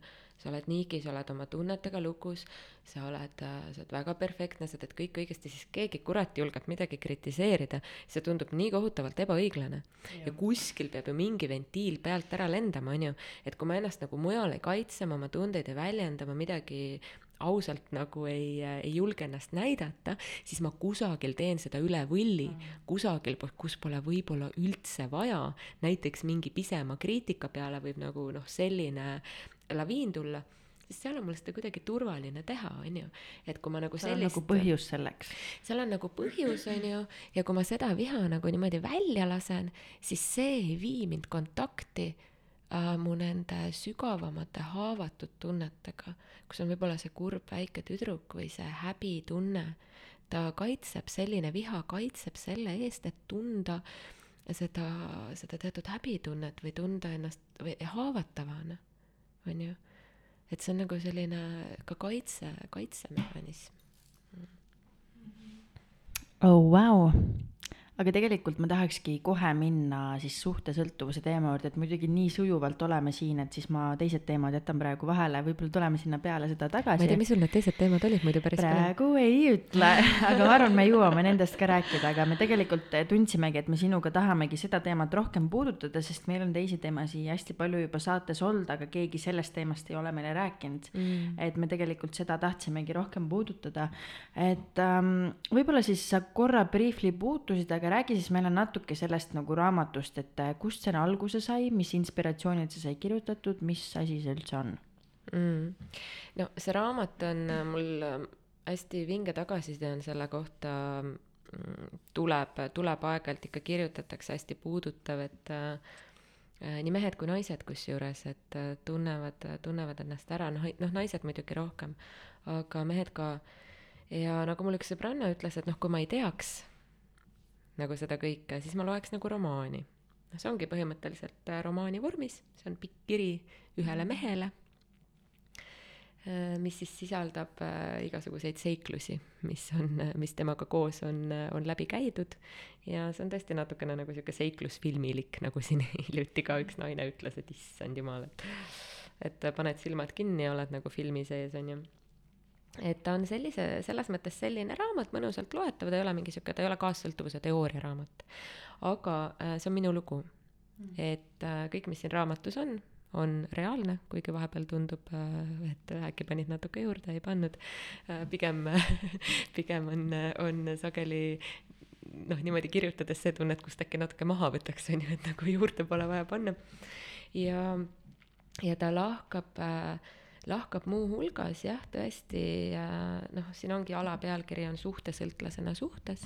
sa oled niigi, sa oled oma tunnetega lukus, sa oled, sa oled väga perfektne, sa teed kõik õigesti, siis keegi kurat julgeb midagi kritiseerida, see tundub nii kohutavalt ebaõiglane. ja kuskil peab ju mingi ventiil pealt ära lendama, on ju, et kui ma ennast nagu mujal ei kaitse, ma oma tundeid ei väljenda, ma midagi ausalt nagu ei, ei julge ennast näidata, siis ma kusagil teen seda üle võlli. Mm., kusagil, kus pole võib-olla üldse vaja, näiteks mingi pisema kriitika peale võib nagu noh, selline laviin tulla siis seal on mul seda kuidagi turvaline teha, on ju. et kui ma nagu sellist. seal on nagu põhjus selleks. seal on nagu põhjus, on ju, ja kui ma seda viha nagu niimoodi välja lasen, siis see ei vii mind kontakti äh, mu nende sügavamate haavatud tunnetega, kus on võib-olla see kurb väike tüdruk või see häbitunne, ta kaitseb, selline viha kaitseb selle eest, et tunda seda, seda teatud häbitunnet või tunda ennast või haavatavana, on ju. et see on nagu selline ka kaitse, kaitsemehhanism. oh vau wow aga tegelikult ma tahakski kohe minna siis suhtesõltuvuse teema juurde, et muidugi nii sujuvalt oleme siin, et siis ma teised teemad jätan praegu vahele, võib-olla tuleme sinna peale seda tagasi. ma ei tea, mis sul need teised teemad olid muidu päris praegu kõne. ei ütle, *laughs* aga ma arvan, me jõuame nendest ka rääkida, aga me tegelikult tundsimegi, et me sinuga tahamegi seda teemat rohkem puudutada, sest meil on teisi teemasid hästi palju juba saates olnud, aga keegi sellest teemast ei ole meile rääkinud mm.. et me tegelikult seda tahtsimegi rohkem puudutada. et ähm, võib-olla siis sa korra briefly puutusid, aga räägi siis meile natuke sellest nagu raamatust, et äh, kust see alguse sai, mis inspiratsioonid see sai kirjutatud, mis asi see üldse on mm.? no see raamat on äh, mul äh, hästi vinge tagasiside on selle kohta mm, tuleb, tuleb aeg-ajalt ikka kirjutatakse hästi puudutav, et äh, nii mehed kui naised kusjuures, et äh, tunnevad, tunnevad ennast ära, noh, noh naised muidugi rohkem, aga mehed ka. ja nagu mul üks sõbranna ütles, et noh, kui ma ei teaks nagu seda kõike, siis ma loeks nagu romaani. see ongi põhimõtteliselt äh, romaani vormis, see on pikk kiri ühele mehele, äh, mis siis sisaldab äh, igasuguseid seiklusi, mis on, mis temaga koos on, on läbi käidud. Ja see on tõesti natukene nagu sihuke seiklusfilmilik, nagu siin *laughs* hiljuti ka üks naine ütles, et issand jumal, et et paned silmad kinni ja oled nagu filmi sees, on ju et ta on sellise, selles mõttes selline raamat, mõnusalt loetav, ta ei ole mingi sihuke, ta ei ole kaassõltuvuse teooria raamat. aga äh, see on minu lugu. Mm. et äh, kõik, mis siin raamatus on, on reaalne, kuigi vahepeal tundub, äh, et äkki panid natuke juurde, ei pannud. pigem, *laughs* pigem on, on sageli noh, niimoodi kirjutades see tunned, kust äkki natuke maha võtaks, on ju, et nagu juurde pole vaja panna. ja, ja ta lahkab äh, lahkab muuhulgas jah, tõesti noh, siin ongi alapealkiri on suhtesõltlasena suhtes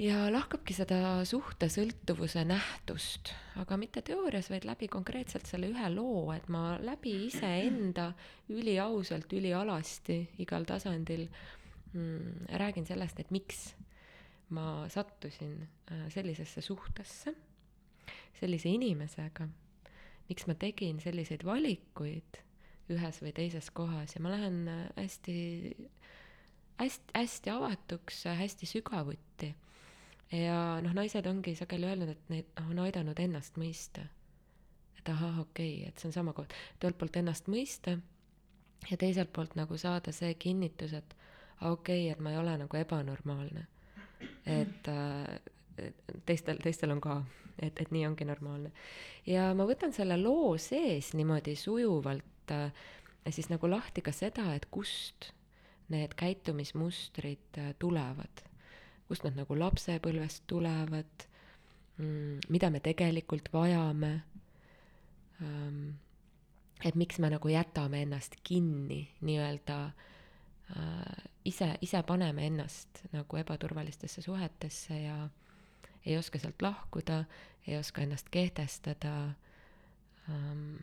ja lahkabki seda suhtesõltuvuse nähtust, aga mitte teoorias, vaid läbi konkreetselt selle ühe loo, et ma läbi iseenda üliausalt, ülialasti igal tasandil mm, räägin sellest, et miks ma sattusin äh, sellisesse suhtesse, sellise inimesega, miks ma tegin selliseid valikuid ühes või teises kohas ja ma lähen äh, hästi, hästi, hästi avatuks, äh, hästi sügavuti. ja noh, naised ongi sageli öelnud, et neid noh, on aidanud ennast mõista. et ahah, okei okay,, et see on sama koht, et ühelt poolt ennast mõista ja teiselt poolt nagu saada see kinnitus, et okei okay,, et ma ei ole nagu ebanormaalne. et äh, teistel, teistel on ka, et, et nii ongi normaalne. ja ma võtan selle loo sees niimoodi sujuvalt äh, siis nagu lahti ka seda, et kust need käitumismustrid äh, tulevad, kust nad nagu lapsepõlvest tulevad mm,, mida me tegelikult vajame ähm,. et miks me nagu jätame ennast kinni nii-öelda äh, ise, ise paneme ennast nagu ebaturvalistesse suhetesse ja ei oska sealt lahkuda, ei oska ennast kehtestada ähm,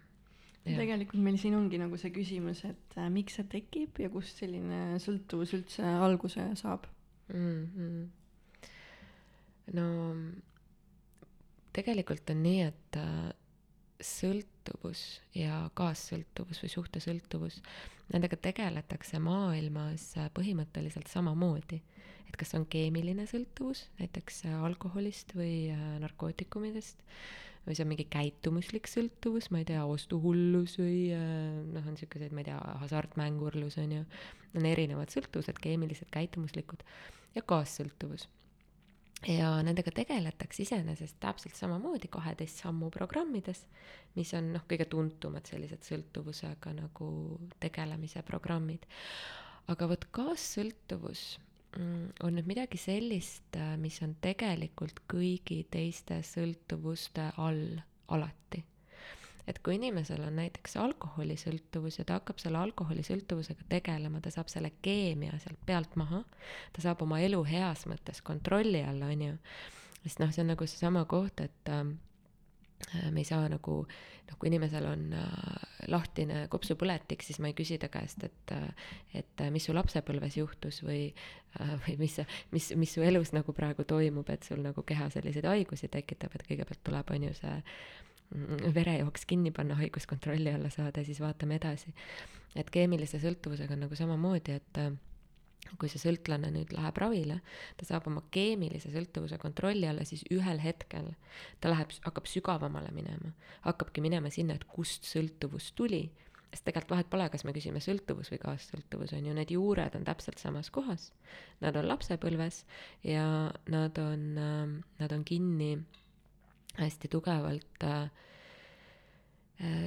tegelikult meil siin ongi nagu see küsimus, et äh, miks see tekib ja kust selline sõltuvus üldse alguse saab mm? -hmm. no tegelikult on nii, et äh, sõltuvus ja kaassõltuvus või suhtesõltuvus, nendega tegeletakse maailmas äh, põhimõtteliselt samamoodi. et kas on keemiline sõltuvus näiteks äh, alkoholist või äh, narkootikumidest või see on mingi käitumuslik sõltuvus, ma ei tea, ostuhullus või äh, noh, on siukeseid, ma ei tea, hasartmängurlus on ju, on erinevad sõltuvused, keemilised, käitumuslikud ja kaassõltuvus. ja nendega tegeletakse iseenesest täpselt samamoodi kaheteist sammu programmides, mis on noh, kõige tuntumad sellised sõltuvusega nagu tegelemise programmid. aga vot kaassõltuvus on nüüd midagi sellist, äh, mis on tegelikult kõigi teiste sõltuvuste all alati. et kui inimesel on näiteks alkoholisõltuvus ja ta hakkab selle alkoholisõltuvusega tegelema, ta saab selle keemia sealt pealt maha, ta saab oma elu heas mõttes kontrolli alla, on ju, sest noh, see on nagu seesama koht, et Äh, me ei saa nagu noh, kui inimesel on äh, lahtine kopsupõletik, siis ma ei küsi ta käest, et, et mis su lapsepõlves juhtus või, või mis, mis, mis su elus nagu praegu toimub, et sul nagu keha selliseid haigusi tekitab, et kõigepealt tuleb, on ju, see mm, verejooks kinni panna, haigus kontrolli alla saada ja siis vaatame edasi. et keemilise sõltuvusega on nagu samamoodi, et kui see sõltlane nüüd läheb ravile, ta saab oma keemilise sõltuvuse kontrolli alla, siis ühel hetkel ta läheb, hakkab sügavamale minema. hakkabki minema sinna, et kust sõltuvus tuli, sest tegelikult vahet pole, kas me küsime sõltuvus või kaassõltuvus, on ju, need juured on täpselt samas kohas. Nad on lapsepõlves ja nad on, nad on kinni hästi tugevalt äh,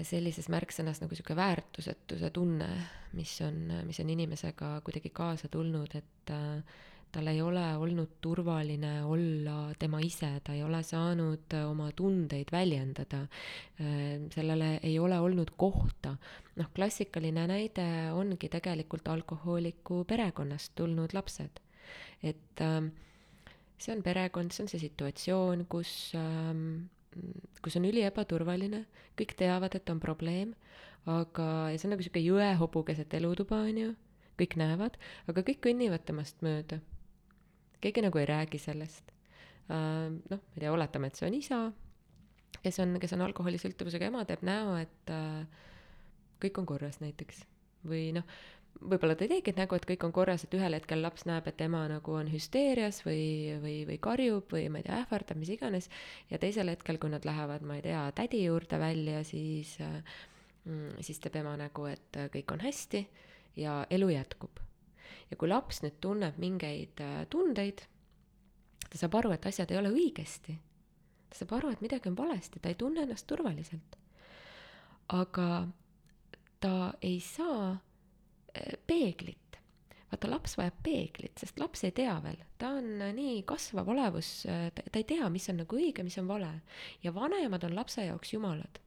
sellises märksõnas nagu sihuke väärtusetuse tunne, mis on, mis on inimesega kuidagi kaasa tulnud, et äh, tal ei ole olnud turvaline olla tema ise, ta ei ole saanud oma tundeid väljendada. Äh, sellele ei ole olnud kohta. noh, klassikaline näide ongi tegelikult alkohooliku perekonnast tulnud lapsed. et see on perekond, see on see situatsioon, kus ähm, kus on üli ebaturvaline, kõik teavad, et on probleem, aga, ja see on nagu sihuke jõehobu keset elutuba, on ju, kõik näevad, aga kõik kõnnivad temast mööda. keegi nagu ei räägi sellest. noh, ma ei tea, oletame, et see on isa, kes on, kes on alkoholisõltuvusega ema, teeb näo, et äh, kõik on korras näiteks. või noh, võib-olla ta teegi nägu, et kõik on korras, et ühel hetkel laps näeb, et ema nagu on hüsteerias või, või, või karjub või ma ei tea, ähvardab, mis iganes. ja teisel hetkel, kui nad lähevad, ma ei tea, tädi juurde välja, siis mm,, siis teeb ema nägu, et kõik on hästi ja elu jätkub. ja kui laps nüüd tunneb mingeid äh, tundeid, ta saab aru, et asjad ei ole õigesti. ta saab aru, et midagi on valesti, ta ei tunne ennast turvaliselt. aga ta ei saa peeglit vaata, laps vajab peeglit, sest laps ei tea veel, ta on nii kasvav olevus, ta, ta ei tea, mis on nagu õige, mis on vale. ja vanemad on lapse jaoks jumalad.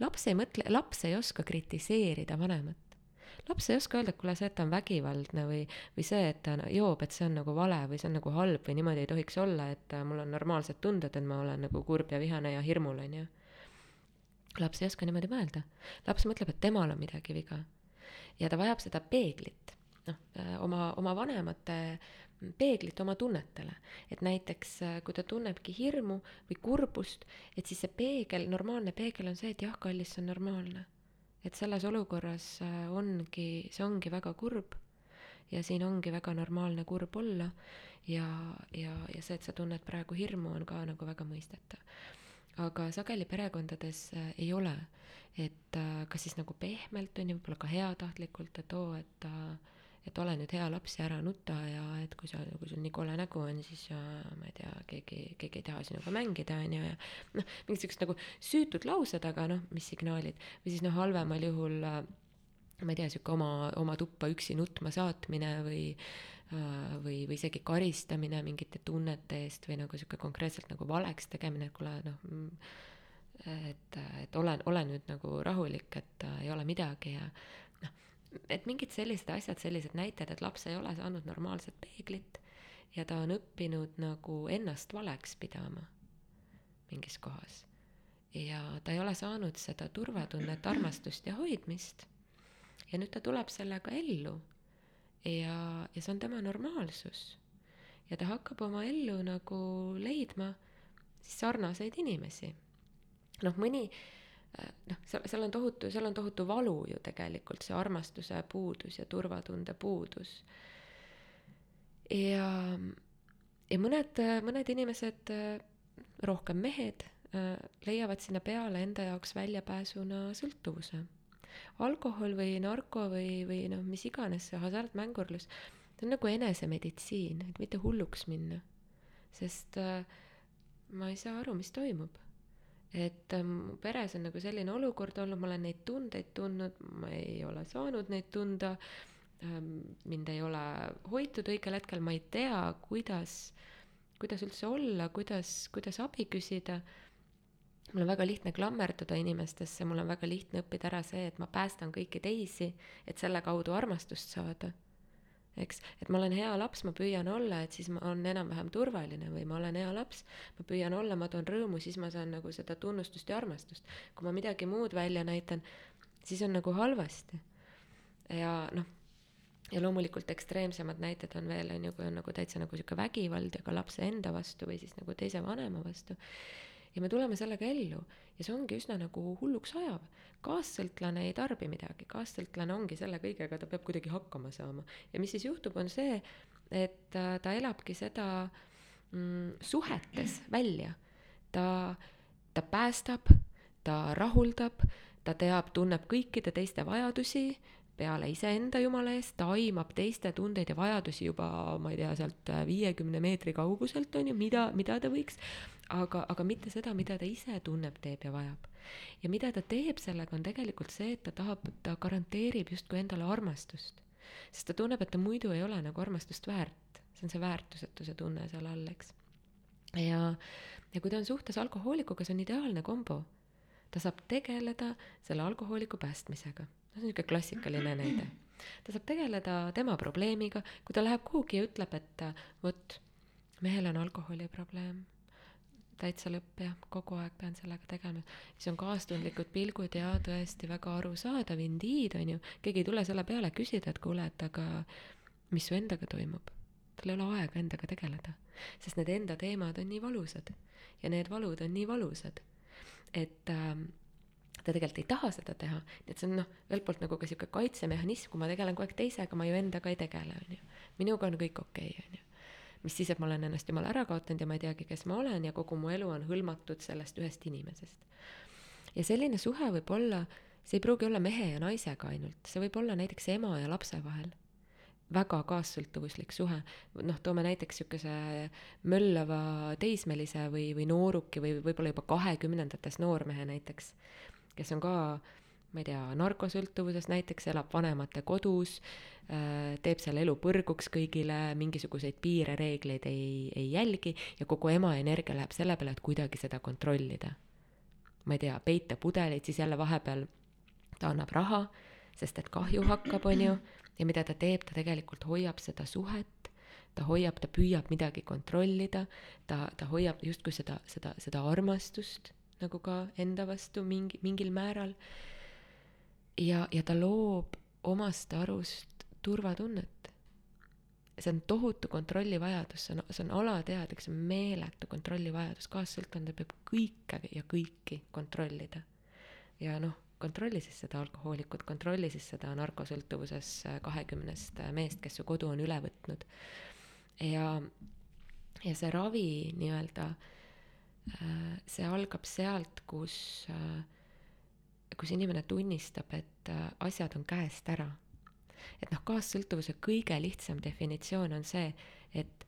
laps ei mõtle, laps ei oska kritiseerida vanemat. laps ei oska öelda, et kuule, see, et ta on vägivaldne või, või see, et ta joob, et see on nagu vale või see on nagu halb või niimoodi ei tohiks olla, et mul on normaalsed tunded, et ma olen nagu kurb ja vihane ja hirmul, on ju. laps ei oska niimoodi mõelda. laps mõtleb, et temal on midagi viga. Ja ta vajab seda peeglit noh, äh, oma, oma vanemate peeglit oma tunnetele. et näiteks, äh, kui ta tunnebki hirmu või kurbust, et siis see peegel, normaalne peegel on see, et jah, kallis, see on normaalne. et selles olukorras äh, ongi, see ongi väga kurb ja siin ongi väga normaalne kurb olla ja, ja, ja see, et sa tunned praegu hirmu, on ka nagu väga mõistetav. aga sageli perekondades ei ole, et kas siis nagu pehmelt on ju, võib-olla ka heatahtlikult, et oo, et äh, et ole nüüd hea laps ja ära nuta ja et kui sa, kui sul nii kole nägu on, siis ja, ma ei tea, keegi, keegi ei taha sinuga mängida, on ju, ja noh, mingid siuksed nagu süütud laused, aga noh, mis signaalid. või siis noh, halvemal juhul äh, ma ei tea, sihuke oma, oma tuppa üksi nutma saatmine või äh, või, või isegi karistamine mingite tunnete eest või nagu sihuke konkreetselt nagu valeks tegemine, et kuule noh, mm, et, et ole, ole nüüd nagu rahulik, et äh, ei ole midagi ja et mingid sellised asjad, sellised näited, et laps ei ole saanud normaalset peeglit ja ta on õppinud nagu ennast valeks pidama mingis kohas. ja ta ei ole saanud seda turvatunnet, armastust ja hoidmist. ja nüüd ta tuleb sellega ellu. ja, ja see on tema normaalsus. ja ta hakkab oma ellu nagu leidma siis sarnaseid inimesi. Noh, mõni Äh, noh, seal, seal on tohutu, seal on tohutu valu ju tegelikult, see armastuse puudus ja turvatunde puudus. ja, ja mõned, mõned inimesed, rohkem mehed, leiavad sinna peale enda jaoks väljapääsuna sõltuvuse. alkohol või narko või, või noh, mis iganes see hasartmängurlus, see on nagu enesemeditsiin, et mitte hulluks minna. sest äh, ma ei saa aru, mis toimub et mu ähm, peres on nagu selline olukord olnud, ma olen neid tundeid tundnud, ma ei ole saanud neid tunda, ähm, mind ei ole hoitud õigel hetkel, ma ei tea, kuidas, kuidas üldse olla, kuidas, kuidas abi küsida. mul on väga lihtne klammerduda inimestesse, mul on väga lihtne õppida ära see, et ma päästan kõiki teisi, et selle kaudu armastust saada eks, et ma olen hea laps, ma püüan olla, et siis ma olen enam-vähem turvaline või ma olen hea laps, ma püüan olla, ma toon rõõmu, siis ma saan nagu seda tunnustust ja armastust. kui ma midagi muud välja näitan, siis on nagu halvasti. ja noh, ja loomulikult ekstreemsemad näited on veel, on ju, kui on nagu täitsa nagu sihuke vägivald ja ka lapse enda vastu või siis nagu teise vanema vastu. Ja me tuleme sellega ellu ja see ongi üsna nagu hulluks ajav kaassõltlane ei tarbi midagi, kaassõltlane ongi selle kõigega, ta peab kuidagi hakkama saama. ja mis siis juhtub, on see, et äh, ta elabki seda mm, suhetes välja. ta, ta päästab, ta rahuldab, ta teab, tunneb kõikide teiste vajadusi, peale iseenda jumala eest, ta aimab teiste tundeid ja vajadusi juba, ma ei tea, sealt äh, viiekümne meetri kauguselt on ju, mida, mida ta võiks, aga, aga mitte seda, mida ta ise tunneb, teeb ja vajab ja mida ta teeb sellega, on tegelikult see, et ta tahab, ta garanteerib justkui endale armastust. sest ta tunneb, et ta muidu ei ole nagu armastust väärt, see on see väärtusetuse tunne seal all, eks. ja, ja kui ta on suhtes alkohoolikuga, see on ideaalne kombo. ta saab tegeleda selle alkohooliku päästmisega. see on niisugune klassikaline näide. ta saab tegeleda tema probleemiga, kui ta läheb kuhugi ja ütleb, et vot, mehel on alkoholiprobleem täitsa lõpp jah, kogu aeg pean sellega tegema. siis on kaastundlikud pilgud ja tõesti väga arusaadav, indiid on ju, keegi ei tule selle peale küsida, et kuule, et aga mis su endaga toimub. tal ei ole aega endaga tegeleda, sest need enda teemad on nii valusad. Ja need valud on nii valusad, et äh, ta tegelikult ei taha seda teha, nii et see on noh, ühelt poolt nagu ka sihuke kaitsemehhanism, kui ma tegelen kogu aeg teisega, ma ju endaga ei tegele, on ju. minuga on kõik okei okay,, on ju mis siis, et ma olen ennast jumala ära kaotanud ja ma ei teagi, kes ma olen ja kogu mu elu on hõlmatud sellest ühest inimesest. ja selline suhe võib olla, see ei pruugi olla mehe ja naisega ainult, see võib olla näiteks ema ja lapse vahel väga kaassõltuvuslik suhe, noh, toome näiteks niisuguse möllava teismelise või, või nooruki või võib-olla juba kahekümnendates noormehe näiteks, kes on ka ma ei tea, narkosõltuvuses näiteks, elab vanemate kodus, äh, teeb selle elu põrguks kõigile, mingisuguseid piire, reegleid ei, ei jälgi ja kogu ema energia läheb selle peale, et kuidagi seda kontrollida. ma ei tea, peita pudeleid, siis jälle vahepeal ta annab raha, sest et kahju hakkab, on ju, ja mida ta teeb, ta tegelikult hoiab seda suhet, ta hoiab, ta püüab midagi kontrollida, ta, ta hoiab justkui seda, seda, seda armastust nagu ka enda vastu mingi, mingil määral ja, ja ta loob omast arust turvatunnet. see on tohutu kontrollivajadus, see on, see on alateadlik, see on meeletu kontrollivajadus, kaassõltlane peab kõike ja kõiki kontrollida. ja noh, kontrolli siis seda alkohoolikut, kontrolli siis seda narkosõltuvuses kahekümnest meest, kes su kodu on üle võtnud. ja, ja see ravi nii-öelda, äh, see algab sealt, kus äh, kus inimene tunnistab, et äh, asjad on käest ära. et noh, kaassõltuvuse kõige lihtsam definitsioon on see, et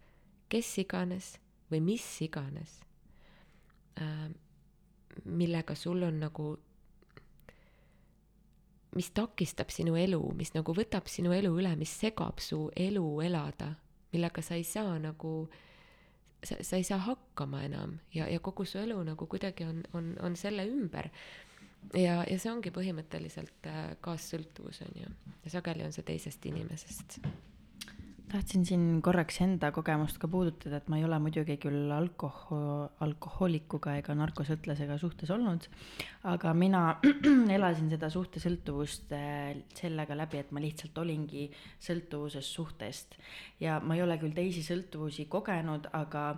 kes iganes või mis iganes, äh, millega sul on nagu, mis takistab sinu elu, mis nagu võtab sinu elu üle, mis segab su elu elada, millega sa ei saa nagu sa, sa ei saa hakkama enam ja, ja kogu su elu nagu kuidagi on, on, on selle ümber ja, ja see ongi põhimõtteliselt äh, kaassõltuvus on ju, ja sageli on see teisest inimesest. tahtsin siin korraks enda kogemust ka puudutada, et ma ei ole muidugi küll alkohol, alkohoolikuga ega narkosõltlasega suhtes olnud, aga mina *clears throat* elasin seda suhtesõltuvust äh, sellega läbi, et ma lihtsalt olingi sõltuvuses suhtest ja ma ei ole küll teisi sõltuvusi kogenud, aga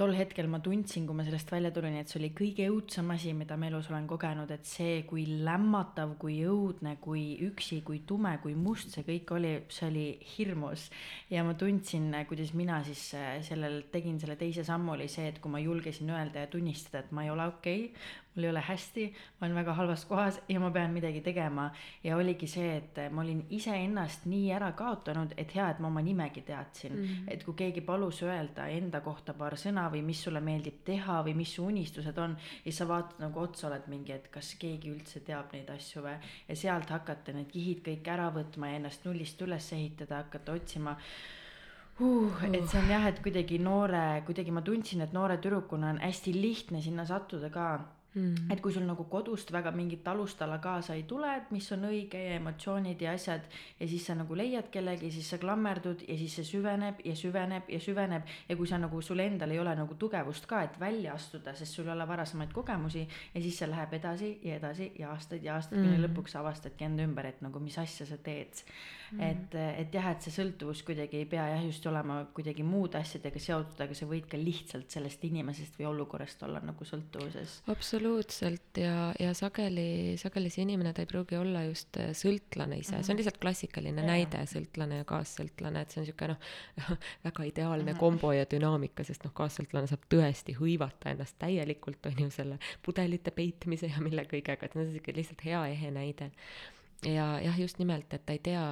tol hetkel ma tundsin, kui ma sellest välja tulin, et see oli kõige õudsem asi, mida ma elus olen kogenud, et see, kui lämmatav, kui õudne, kui üksi, kui tume, kui must see kõik oli, see oli hirmus. ja ma tundsin, kuidas mina siis äh, sellel tegin selle teise sammu, oli see, et kui ma julgesin öelda ja tunnistada, et ma ei ole okei okay,, mul ei ole hästi, ma olen väga halvas kohas ja ma pean midagi tegema. ja oligi see, et ma olin iseennast nii ära kaotanud, et hea, et ma oma nimegi teadsin mm. -hmm. et kui keegi palus öelda enda kohta paar sõna või mis sulle meeldib teha või mis su unistused on, ja sa vaatad nagu otsa, oled mingi, et kas keegi üldse teab neid asju või. ja sealt hakata need kihid kõik ära võtma ja ennast nullist üles ehitada, hakata otsima uh,. et see on jah, et kuidagi noore, kuidagi ma tundsin, et noore tüdrukuna on hästi lihtne sinna sattuda ka Mm. et kui sul nagu kodust väga mingit alustala kaasa ei tule, et mis on õige ja emotsioonid ja asjad ja siis sa nagu leiad kellegi, siis sa klammerdud ja siis see süveneb ja süveneb ja süveneb ja kui sa nagu sul endal ei ole nagu tugevust ka, et välja astuda, sest sul ei ole varasemaid kogemusi ja siis see läheb edasi ja edasi ja aastaid ja aastaid mm., kuni lõpuks avastadki enda ümber, et nagu mis asja sa teed mm.. et, et jah, et see sõltuvus kuidagi ei pea jah just olema kuidagi muude asjadega seotud, aga sa võid ka lihtsalt sellest inimesest või olukorrast olla nagu sõltuvuses. absoluutselt ja, ja sageli, sageli see inimene, ta ei pruugi olla just äh, sõltlane ise mm, -hmm. see on mhm. lihtsalt klassikaline ja. näide, sõltlane ja kaassõltlane, et see on niisugune noh, *laughs* väga ideaalne mm -hmm. kombo ja dünaamika, sest noh, kaassõltlane saab tõesti hõivata ennast täielikult, on ju, selle pudelite peitmise ja mille kõigega, et see on niisugune lihtsalt hea ehe näide. Ja jah, just nimelt, et ta ei tea,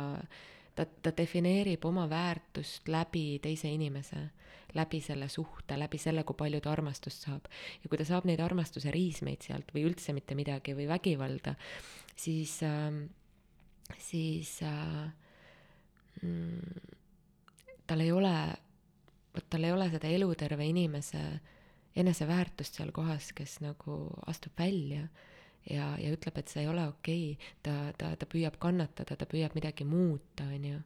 ta, ta defineerib oma väärtust läbi teise inimese läbi selle suhte, läbi selle, kui palju ta armastust saab. ja kui ta saab neid armastuse riismeid sealt või üldse mitte midagi või vägivalda, siis äh,, siis äh, mm, tal ei ole, vot tal ei ole seda eluterve inimese eneseväärtust seal kohas, kes nagu astub välja ja, ja ütleb, et see ei ole okei okay., ta, ta, ta püüab kannatada, ta püüab midagi muuta, on ju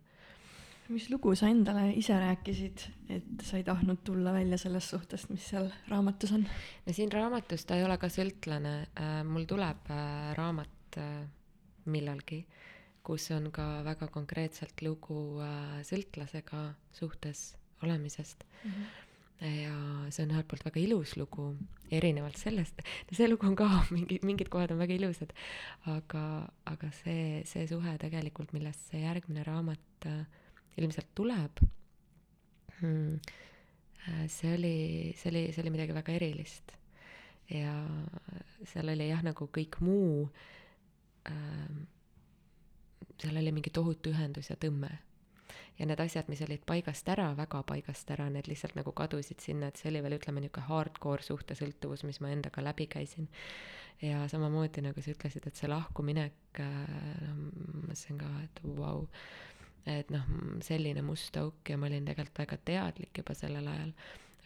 mis lugu sa endale ise rääkisid, et sa ei tahtnud tulla välja sellest suhtest, mis seal raamatus on? no siin raamatus ta ei ole ka sõltlane, äh, mul tuleb äh, raamat äh, millalgi, kus on ka väga konkreetselt lugu sõltlasega suhtes olemisest mm. -hmm ja see on ühelt poolt väga ilus lugu, erinevalt sellest, see lugu on ka *laughs* mingi, mingid kohad on väga ilusad, aga, aga see, see suhe tegelikult, millest see järgmine raamat äh, ilmselt tuleb hmm,. Äh, see oli, see oli, see oli midagi väga erilist. ja seal oli jah, nagu kõik muu ähm,, seal oli mingi tohutu ühendus ja tõmme. Ja need asjad, mis olid paigast ära, väga paigast ära, need lihtsalt nagu kadusid sinna, et see oli veel, ütleme, niisugune hardcore suhtesõltuvus, mis ma endaga läbi käisin. ja samamoodi nagu sa ütlesid, et see lahkuminek, noh, ma mõtlesin ka, et vau wow,, et noh, selline must auk ja ma olin tegelikult väga teadlik juba sellel ajal,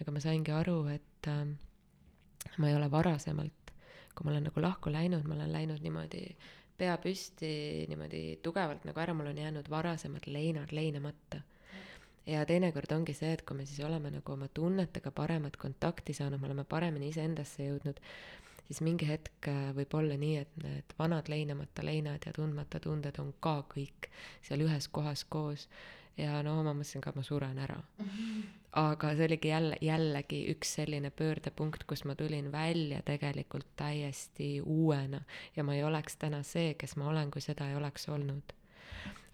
aga ma saingi aru, et äh, ma ei ole varasemalt, kui ma olen nagu lahku läinud, ma olen läinud niimoodi pea püsti niimoodi tugevalt nagu ära, mul on jäänud varasemad leinad leinamata ja teinekord ongi see, et kui me siis oleme nagu oma tunnetega paremat kontakti saanud, me oleme paremini iseendasse jõudnud, siis mingi hetk äh, võib olla nii, et need vanad leinamata leinad ja tundmata tunded on ka kõik seal ühes kohas koos ja no ma mõtlesin ka, et ma suren ära. *laughs* aga see oligi jälle, jällegi üks selline pöördepunkt, kus ma tulin välja tegelikult täiesti uuena ja ma ei oleks täna see, kes ma olen, kui seda ei oleks olnud.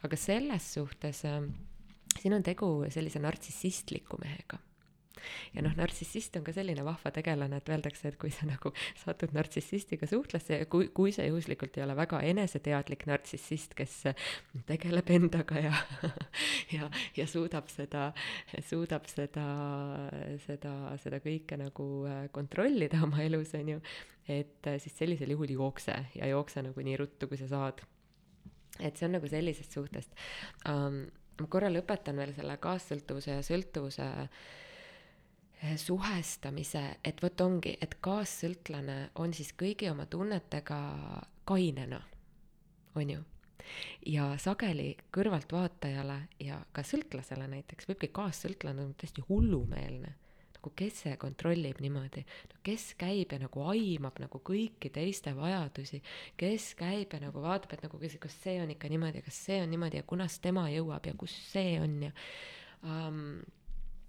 aga selles suhtes äh, siin on tegu sellise nartsissistliku mehega ja noh, nartsissist on ka selline vahva tegelane, et öeldakse, et kui sa nagu satud nartsissistiga suhtlesse ja kui, kui see juhuslikult ei ole väga eneseteadlik nartsissist, kes tegeleb endaga ja *laughs* ja, ja suudab seda, suudab seda, seda, seda kõike nagu äh, kontrollida oma elus, on ju, et äh, siis sellisel juhul jookse ja jookse nagu nii ruttu, kui sa saad. et see on nagu sellisest suhtest um, ma korra lõpetan veel selle kaassõltuvuse ja sõltuvuse eh, suhestamise, et vot ongi, et kaassõltlane on siis kõigi oma tunnetega kainena, on ju. ja sageli kõrvaltvaatajale ja ka sõltlasele näiteks võibki kaassõltlane olla täiesti hullumeelne. Nagu kes see kontrollib niimoodi, no kes käib ja nagu aimab nagu kõiki teiste vajadusi, kes käib ja nagu vaatab, et nagu kas, kas see on ikka niimoodi, kas see on niimoodi ja kunas tema jõuab ja kus see on ja um,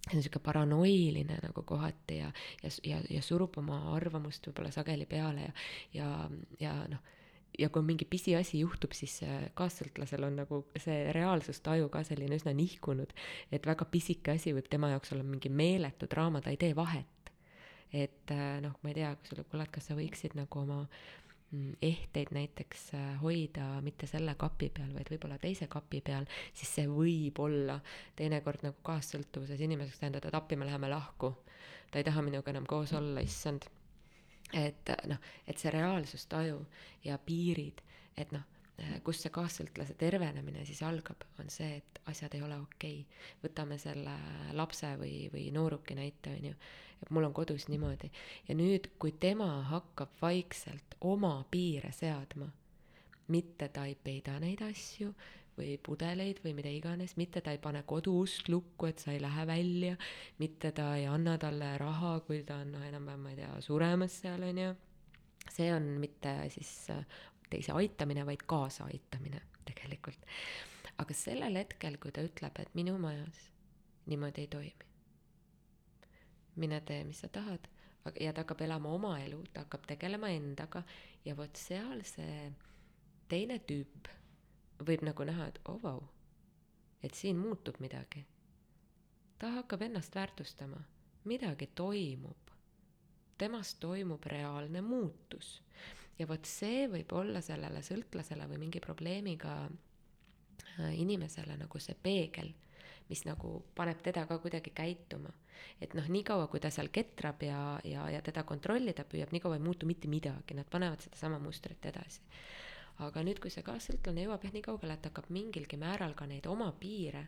see on niisugune paranoiline nagu kohati ja, ja, ja, ja surub oma arvamust võib-olla sageli peale ja, ja, ja noh ja kui mingi pisiasi juhtub, siis kaassõltlasel on nagu see reaalsustaju ka selline üsna nihkunud, et väga pisike asi võib tema jaoks olla mingi meeletu draama, ta ei tee vahet. et äh, noh, ma ei tea, kui sulle, kuule, et kas sa võiksid nagu oma mm, ehteid näiteks äh, hoida mitte selle kapi peal, vaid võib-olla teise kapi peal, siis see võib olla teinekord nagu kaassõltuvuses inimeseks tähendada, et appi, me läheme lahku. ta ei taha minuga enam koos olla, issand. Et noh, et see reaalsustaju ja piirid, et noh, kus see kaassõltlase tervenemine siis algab, on see, et asjad ei ole okei. Okay.. võtame selle lapse või, või nooruki näite, on ju, et mul on kodus niimoodi ja nüüd, kui tema hakkab vaikselt oma piire seadma, mitte ta ei peida neid asju, või pudeleid või mida iganes, mitte ta ei pane koduust lukku, et sa ei lähe välja, mitte ta ei anna talle raha, kui ta on noh, enam-vähem, ma ei tea, suremas seal, on ju. see on mitte siis äh, teise aitamine, vaid kaasaaitamine tegelikult. aga sellel hetkel, kui ta ütleb, et minu majas niimoodi ei toimi, mine tee, mis sa tahad, ja ta hakkab elama oma elu, ta hakkab tegelema endaga ja vot seal see teine tüüp võib nagu näha, et oh vau, et siin muutub midagi. ta hakkab ennast väärtustama, midagi toimub. temas toimub reaalne muutus. ja vot see võib olla sellele sõltlasele või mingi probleemiga äh, inimesele nagu see peegel, mis nagu paneb teda ka kuidagi käituma. et noh, niikaua kui ta seal ketrab ja, ja, ja teda kontrollida püüab, niikaua ei muutu mitte midagi, nad panevad sedasama mustrit edasi. aga nüüd, kui see kaassõltlane jõuab jah nii kaugele, et hakkab mingilgi määral ka neid oma piire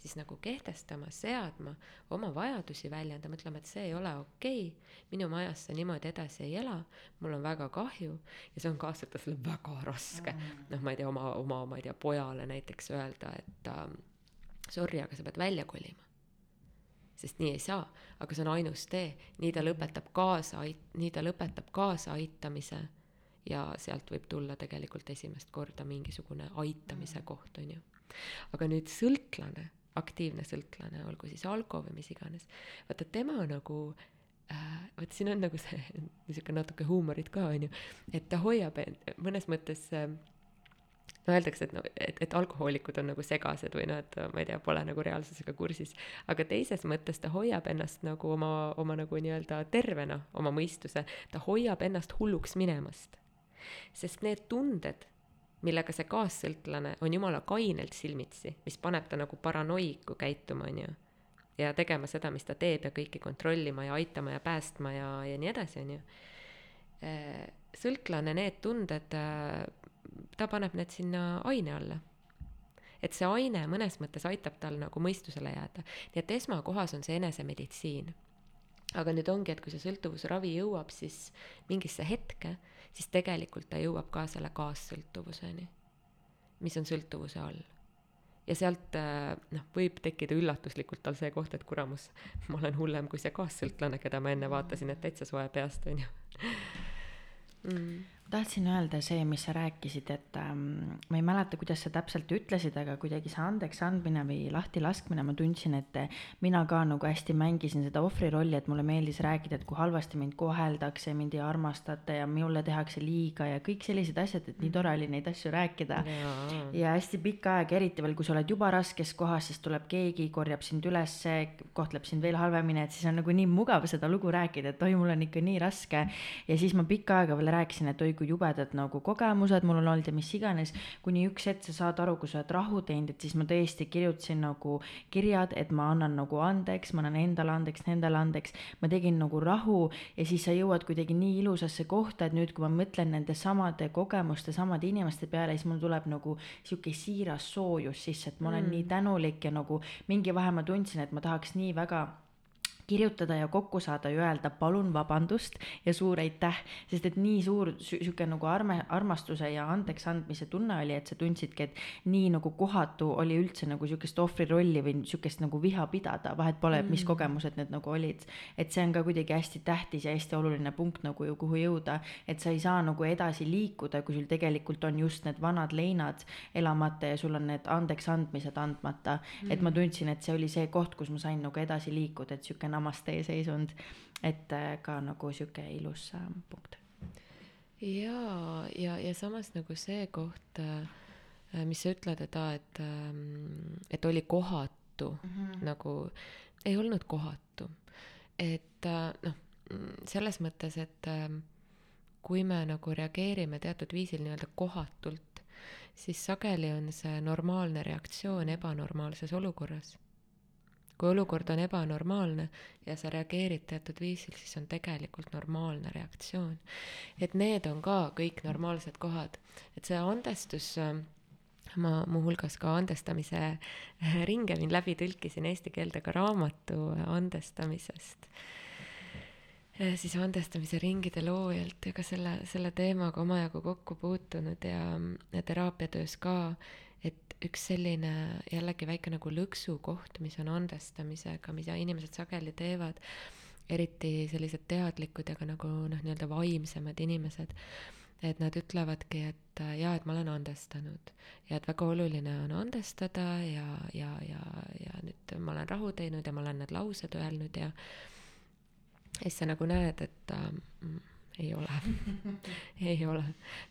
siis nagu kehtestama, seadma, oma vajadusi väljendama, ütlema, et see ei ole okei okay,, minu majas sa niimoodi edasi ei ela, mul on väga kahju ja see on kaassõltlasele väga raske. Mm.. noh, ma ei tea, oma, oma, ma ei tea, pojale näiteks öelda, et äh, sorry, aga sa pead välja kolima. Sest nii ei saa, aga see on ainus tee, nii ta lõpetab kaasa, nii ta lõpetab kaasaaitamise ja sealt võib tulla tegelikult esimest korda mingisugune aitamise koht, on ju. aga nüüd sõltlane, aktiivne sõltlane, olgu siis alko või mis iganes, vaata tema nagu äh, vot siin on nagu see *laughs* niisugune natuke huumorit ka, on ju, et ta hoiab mõnes mõttes äh, no öeldakse, et no, et, et alkohoolikud on nagu segased või noh, et ma ei tea, pole nagu reaalsusega kursis. aga teises mõttes ta hoiab ennast nagu oma, oma nagu nii-öelda tervena, oma mõistuse, ta hoiab ennast hulluks minemast sest need tunded, millega see kaassõltlane on jumala kainelt silmitsi, mis paneb ta nagu paranoiku käituma, on ju. ja tegema seda, mis ta teeb ja kõiki kontrollima ja aitama ja päästma ja, ja nii edasi, on ju. sõltlane need tunded, äh, ta paneb need sinna aine alla et see aine mõnes mõttes aitab tal nagu mõistusele jääda. nii et esmakohas on see enesemeditsiin. aga nüüd ongi, et kui see sõltuvusravi jõuab siis mingisse hetke, siis tegelikult ta jõuab ka selle kaassõltuvuseni, mis on sõltuvuse all ja sealt äh, noh, võib tekkida üllatuslikult tal see koht, et kuramus, ma olen hullem kui see kaassõltlane, keda ma enne vaatasin, et täitsa soe peast, on ju *laughs* mm tahtsin öelda see, mis sa rääkisid, et ähm, ma ei mäleta, kuidas sa täpselt ütlesid, aga kuidagi see andeks andmine või lahtilaskmine, ma tundsin, et mina ka nagu hästi mängisin seda ohvri rolli, et mulle meeldis rääkida, et kui halvasti mind koheldakse, mind ei armastata ja mulle tehakse liiga ja kõik sellised asjad, et nii tore oli neid asju rääkida. ja hästi pikka aega, eriti veel, kui sa oled juba raskes kohas, siis tuleb keegi, korjab sind ülesse, kohtleb sind veel halvemini, et siis on nagu nii mugav seda lugu rääkida, et oi, mul on ikka nii raske. ja siis ma pikka aega veel rääkisin, et oi, kui jubedad nagu kogemused mul on olnud ja mis iganes, kuni üks hetk sa saad aru, kui sa oled rahu teinud, et siis ma tõesti kirjutasin nagu kirjad, et ma annan nagu andeks, ma annan endale andeks, nendele andeks, ma tegin nagu rahu ja siis sa jõuad kuidagi nii ilusasse kohta, et nüüd, kui ma mõtlen nende samade kogemuste, samade inimeste peale, siis mul tuleb nagu sihuke siiras soojus sisse, et ma olen mm. nii tänulik ja nagu mingi vahe ma tundsin, et ma tahaks nii väga kirjutada ja kokku saada ja öelda palun vabandust ja suur aitäh, sest et nii suur sihuke nagu arme, armastuse ja andeks andmise tunne oli, et sa tundsidki, et nii nagu kohatu oli üldse nagu sihukest ohvri rolli või sihukest nagu viha pidada, vahet pole mm., mis kogemused need nagu olid. et see on ka kuidagi hästi tähtis ja hästi oluline punkt nagu ju kuhu jõuda, et sa ei saa nagu edasi liikuda, kui sul tegelikult on just need vanad leinad elamata ja sul on need andeks andmised andmata mm.. et ma tundsin, et see oli see koht, kus ma sain nagu edasi liikuda, et sihuke namaste seisund, et äh, ka nagu sihuke ilus äh, punkt. ja, ja, ja samas nagu see koht, äh, mis sa ütled, et aa, et, ähm, et oli kohatu mm, -hmm. nagu ei olnud kohatu. et noh, selles mõttes, et ähm, kui me nagu reageerime teatud viisil nii-öelda kohatult, siis sageli on see normaalne reaktsioon ebanormaalses olukorras kui olukord on ebanormaalne ja sa reageerid teatud viisil, siis on tegelikult normaalne reaktsioon. et need on ka kõik normaalsed kohad, et see andestus ma muuhulgas ka andestamise ringe läbi tõlkisin eesti keelde ka raamatu andestamisest. Siis andestamise ringide loojalt ja ka selle, selle teemaga omajagu kokku puutunud ja teraapiatöös ka, et üks selline jällegi väike nagu lõksukoht, mis on andestamisega, mida inimesed sageli teevad, eriti sellised teadlikud ja ka nagu noh, nii-öelda vaimsemad inimesed, et nad ütlevadki, et jaa, et ma olen andestanud ja et väga oluline on andestada ja, ja, ja, ja nüüd ma olen rahu teinud ja ma olen need laused öelnud ja ja siis sa nagu näed, et äh, ei ole *laughs* ei ole.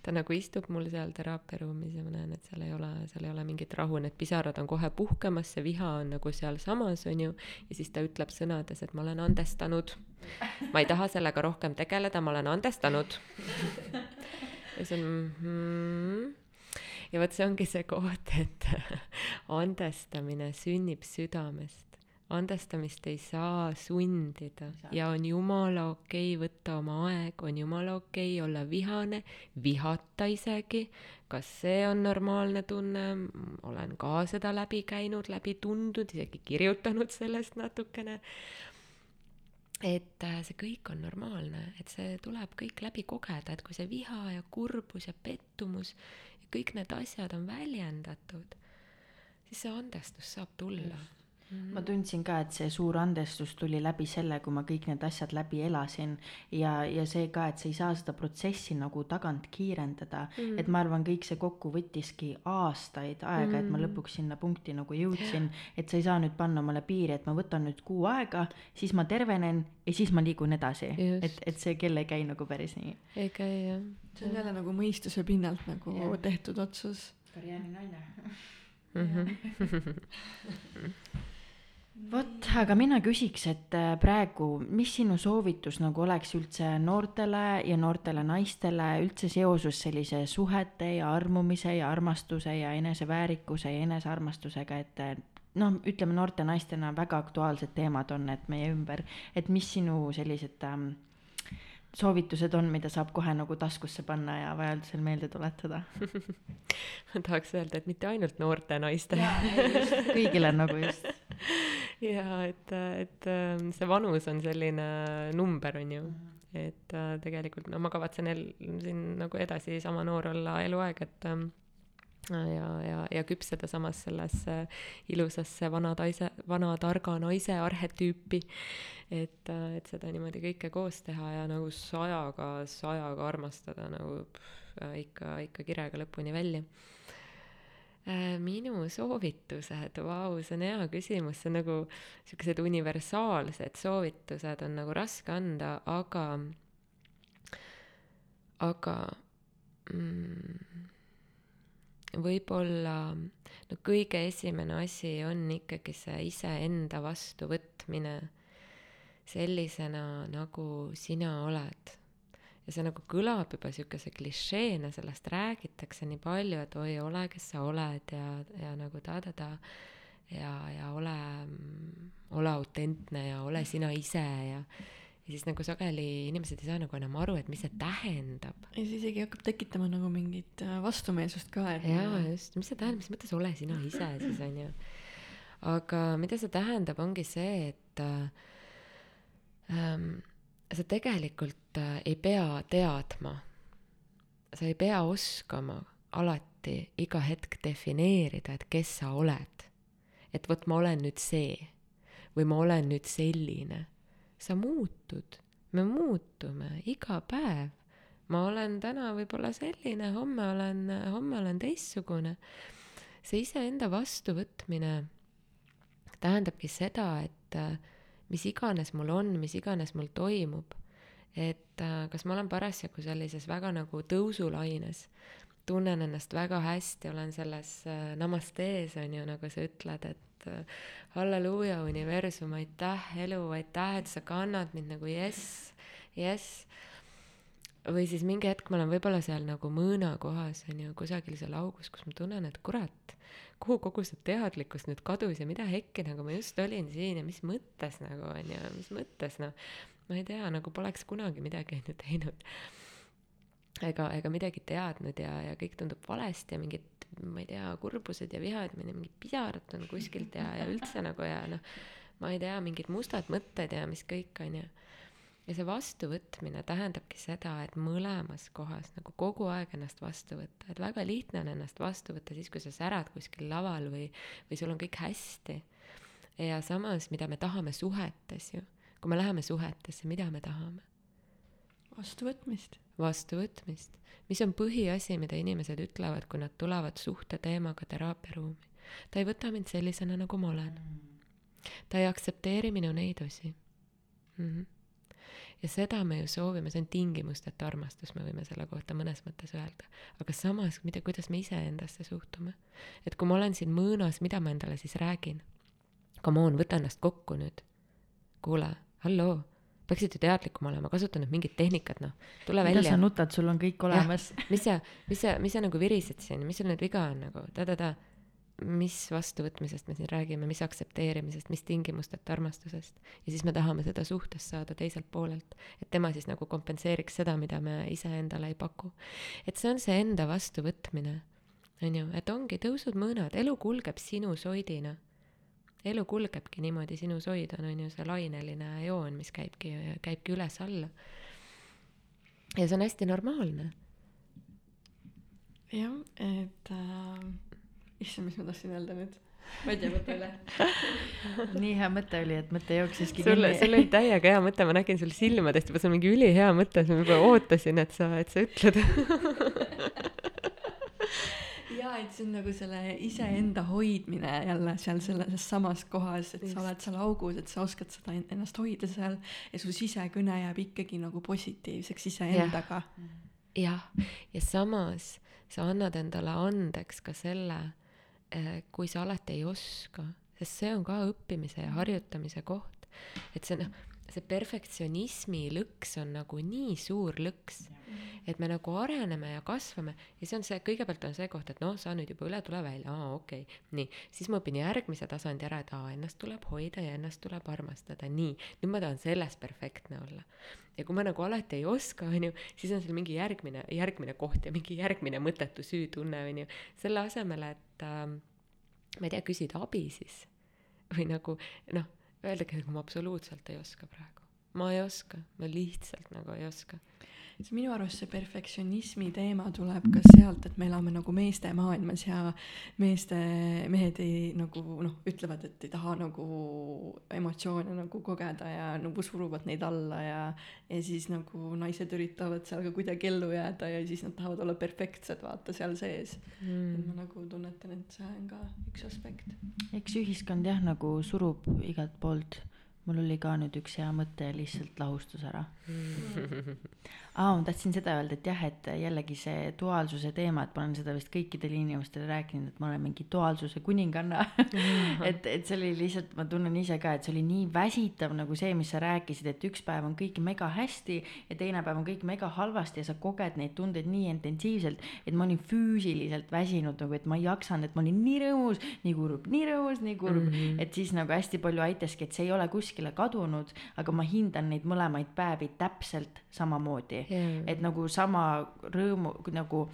ta nagu istub mul seal teraapiaruumis ja ma näen, et seal ei ole, seal ei ole mingit rahu, need pisarad on kohe puhkemas, see viha on nagu sealsamas, on ju, ja siis ta ütleb sõnades, et ma olen andestanud. ma ei taha sellega rohkem tegeleda, ma olen andestanud. ja see on mm, ja vot see ongi see koht, et *laughs* andestamine sünnib südamest andestamist ei saa sundida ja on jumala okei okay võtta oma aeg, on jumala okei okay olla vihane, vihata isegi. kas see on normaalne tunne? olen ka seda läbi käinud, läbi tundnud, isegi kirjutanud sellest natukene. et äh, see kõik on normaalne, et see tuleb kõik läbi kogeda, et kui see viha ja kurbus ja pettumus ja kõik need asjad on väljendatud, siis see andestus saab tulla Just Mm. ma tundsin ka, et see suur andestus tuli läbi selle, kui ma kõik need asjad läbi elasin ja, ja see ka, et sa ei saa seda protsessi nagu tagant kiirendada mm.. et ma arvan, kõik see kokku võttiski aastaid aega mm., et ma mm. lõpuks sinna punkti nagu jõudsin, et sa ei saa nüüd panna omale piiri, et ma võtan nüüd kuu aega, siis ma tervenen ja siis ma liigun edasi, et, et see kell ei käi nagu päris nii. ei käi jah. see on jälle nagu mõistuse pinnalt nagu yeah. tehtud otsus. karjääri naine mm. -hmm. *laughs* vot, aga mina küsiks, et äh, praegu, mis sinu soovitus nagu oleks üldse noortele ja noortele naistele üldse seoses sellise suhete ja armumise ja armastuse ja eneseväärikuse ja enesearmastusega, et äh, noh, ütleme noorte naistena väga aktuaalsed teemad on need meie ümber, et mis sinu sellised ähm, soovitused on, mida saab kohe nagu taskusse panna ja vajadusel meelde tuletada? *laughs* ma tahaks öelda, et mitte ainult noorte naiste. kõigile nagu just. *laughs* ja et, et ähm, see vanus on selline number, on ju. et äh, tegelikult no ma kavatsen el-, siin nagu edasi sama noor olla eluaeg, et ähm, ja, ja, ja küpseda samas sellesse ilusasse vana taise, vana targa naise arhetüüpi. et, et seda niimoodi kõike koos teha ja nagu sajaga, sajaga armastada nagu pff, ikka, ikka kirega lõpuni välja äh, minu soovitused, vau, see on hea küsimus, see on nagu siuksed universaalsed soovitused on nagu raske anda, aga, aga mm, võib-olla no kõige esimene asi on ikkagi see iseenda vastuvõtmine sellisena, nagu sina oled. Ja see nagu kõlab juba siukese klišeena, sellest räägitakse nii palju, et oi, ole, kes sa oled ja, ja nagu ta-ta-ta ja, ja ole, ole autentne ja ole sina ise ja ja siis nagu sageli inimesed ei saa nagu enam aru, et mis see tähendab. ja siis isegi hakkab tekitama nagu mingit äh, vastumeelsust ka, et. jaa, just, mis see tähendab, mis mõttes ole sina ise siis on ju. aga mida see tähendab, ongi see, et äh, ähm, sa tegelikult äh, ei pea teadma, sa ei pea oskama alati iga hetk defineerida, et kes sa oled. et vot ma olen nüüd see või ma olen nüüd selline sa muutud, me muutume iga päev. ma olen täna võib-olla selline, homme olen, homme olen teistsugune. see iseenda vastuvõtmine tähendabki seda, et äh, mis iganes mul on, mis iganes mul toimub, et äh, kas ma olen parasjagu sellises väga nagu tõusulaines, tunnen ennast väga hästi, olen selles äh, namastees, on ju, nagu sa ütled, et äh, halleluuja, universum, aitäh, elu, aitäh, et sa kannad mind nagu jess, jess. või siis mingi hetk ma olen võib-olla seal nagu mõõna kohas, on ju, kusagil seal augus, kus ma tunnen, et kurat, kuhu kogu see teadlikkus nüüd kadus ja mida hekki nagu ma just olin siin ja mis mõttes nagu on ju, mis mõttes noh, ma ei tea, nagu poleks kunagi midagi *laughs* on ju teinud ega, ega midagi teadnud ja, ja kõik tundub valesti ja mingid ma ei tea, kurbused ja vihad, ma ei tea, mingid pisarad on kuskilt ja, ja üldse nagu ja noh, ma ei tea, mingid mustad mõtted ja mis kõik, on ju. Ja see vastuvõtmine tähendabki seda, et mõlemas kohas nagu kogu aeg ennast vastu võtta, et väga lihtne on ennast vastu võtta siis, kui sa särad kuskil laval või, või sul on kõik hästi. ja samas, mida me tahame suhetes ju, kui me läheme suhetesse, mida me tahame? vastuvõtmist. vastuvõtmist mis on põhiasi, mida inimesed ütlevad, kui nad tulevad suhteteemaga teraapiaruumi. ta ei võta mind sellisena, nagu ma olen. ta ei aktsepteeri minu neidusi mm. -hmm. Ja seda me ju soovime, see on tingimusteta armastus, me võime selle kohta mõnes mõttes öelda. aga samas, mida, kuidas me iseendasse suhtume. et kui ma olen siin mõõnas, mida ma endale siis räägin? Come on, võta ennast kokku nüüd. kuule, halloo peaksid ju teadlikum olema, kasuta nüüd mingit tehnikat, noh, tule mida välja. sa nutad, sul on kõik olemas. mis sa, mis sa, mis sa nagu virised siin, mis sul nüüd viga on nagu ta-ta-ta, mis vastuvõtmisest me siin räägime, mis aktsepteerimisest, mis tingimusteta armastusest. ja siis me tahame seda suhtes saada teiselt poolelt, et tema siis nagu kompenseeriks seda, mida me iseendale ei paku. et see on see enda vastuvõtmine, on ju, et ongi tõusud-mõõnad, elu kulgeb sinu soidina elu kulgebki niimoodi, sinus hoid on, on ju see laineline joon, mis käibki, käibki üles-alla. ja see on hästi normaalne. jah, et äh, issand, mis ma tahtsin öelda nüüd? Ma ei tea, mõtle üle. *laughs* Nii hea mõte oli, et mõte jooksiski sul, sul oli täiega hea mõte, ma nägin sul silmadest juba, see on mingi ülihea mõte, siis ma juba ootasin, et sa, et sa ütled. *laughs* Jaa, et see on nagu selle iseenda hoidmine jälle seal selles samas kohas, et Just. sa oled seal augus, et sa oskad seda ennast hoida seal ja su sisekõne jääb ikkagi nagu positiivseks iseendaga. jah, ja samas sa annad endale andeks ka selle, kui sa alati ei oska, sest see on ka õppimise ja harjutamise koht. et see noh, see perfektsionismi lõks on nagu nii suur lõks et me nagu areneme ja kasvame. Ja see on see, kõigepealt on see koht, et noh, sa nüüd juba üle tule välja, aa okei. Okay., nii, siis ma õpin järgmise tasandi ära, et aa, ennast tuleb hoida ja ennast tuleb armastada, nii, nüüd ma tahan selles perfektne olla. ja kui ma nagu alati ei oska, on ju, siis on seal mingi järgmine, järgmine koht ja mingi järgmine mõttetu süütunne, on ju, selle asemel, et äh, ma ei tea, küsida abi siis või nagu noh, öeldagi, et ma absoluutselt ei oska praegu. ma ei oska, ma lihtsalt nagu ei oska see minu arust see perfektsionismi teema tuleb ka sealt, et me elame nagu meeste maailmas ja meeste, mehed ei nagu noh, ütlevad, et ei taha nagu emotsioone nagu kogeda ja nagu suruvad neid alla ja ja siis nagu naised üritavad seal ka kuidagi ellu jääda ja siis nad tahavad olla perfektsed, vaata seal sees. Mm.. et ma nagu tunnetan, et see on ka üks aspekt. eks ühiskond jah, nagu surub igalt poolt mul oli ka nüüd üks hea mõte lihtsalt lahustus ära. Aa, ma tahtsin seda öelda, et jah, et jällegi see duaalsuse teema, et ma olen seda vist kõikidele inimestele rääkinud, et ma olen mingi duaalsuse kuninganna. Et, et see oli lihtsalt, ma tunnen ise ka, et see oli nii väsitav nagu see, mis sa rääkisid, et üks päev on kõik mega hästi ja teine päev on kõik mega halvasti ja sa koged neid tundeid nii intensiivselt, et ma olin füüsiliselt väsinud nagu, et ma ei jaksanud, et ma olin nii rõõmus, nii kurb, nii rõõmus, nii kurb. Mm, -hmm. et siis nagu hästi palju aitaski, et see ei ole kuskile kadunud, aga ma hindan neid mõlemaid päevi täpselt samamoodi yeah.. et nagu sama rõõmu nagu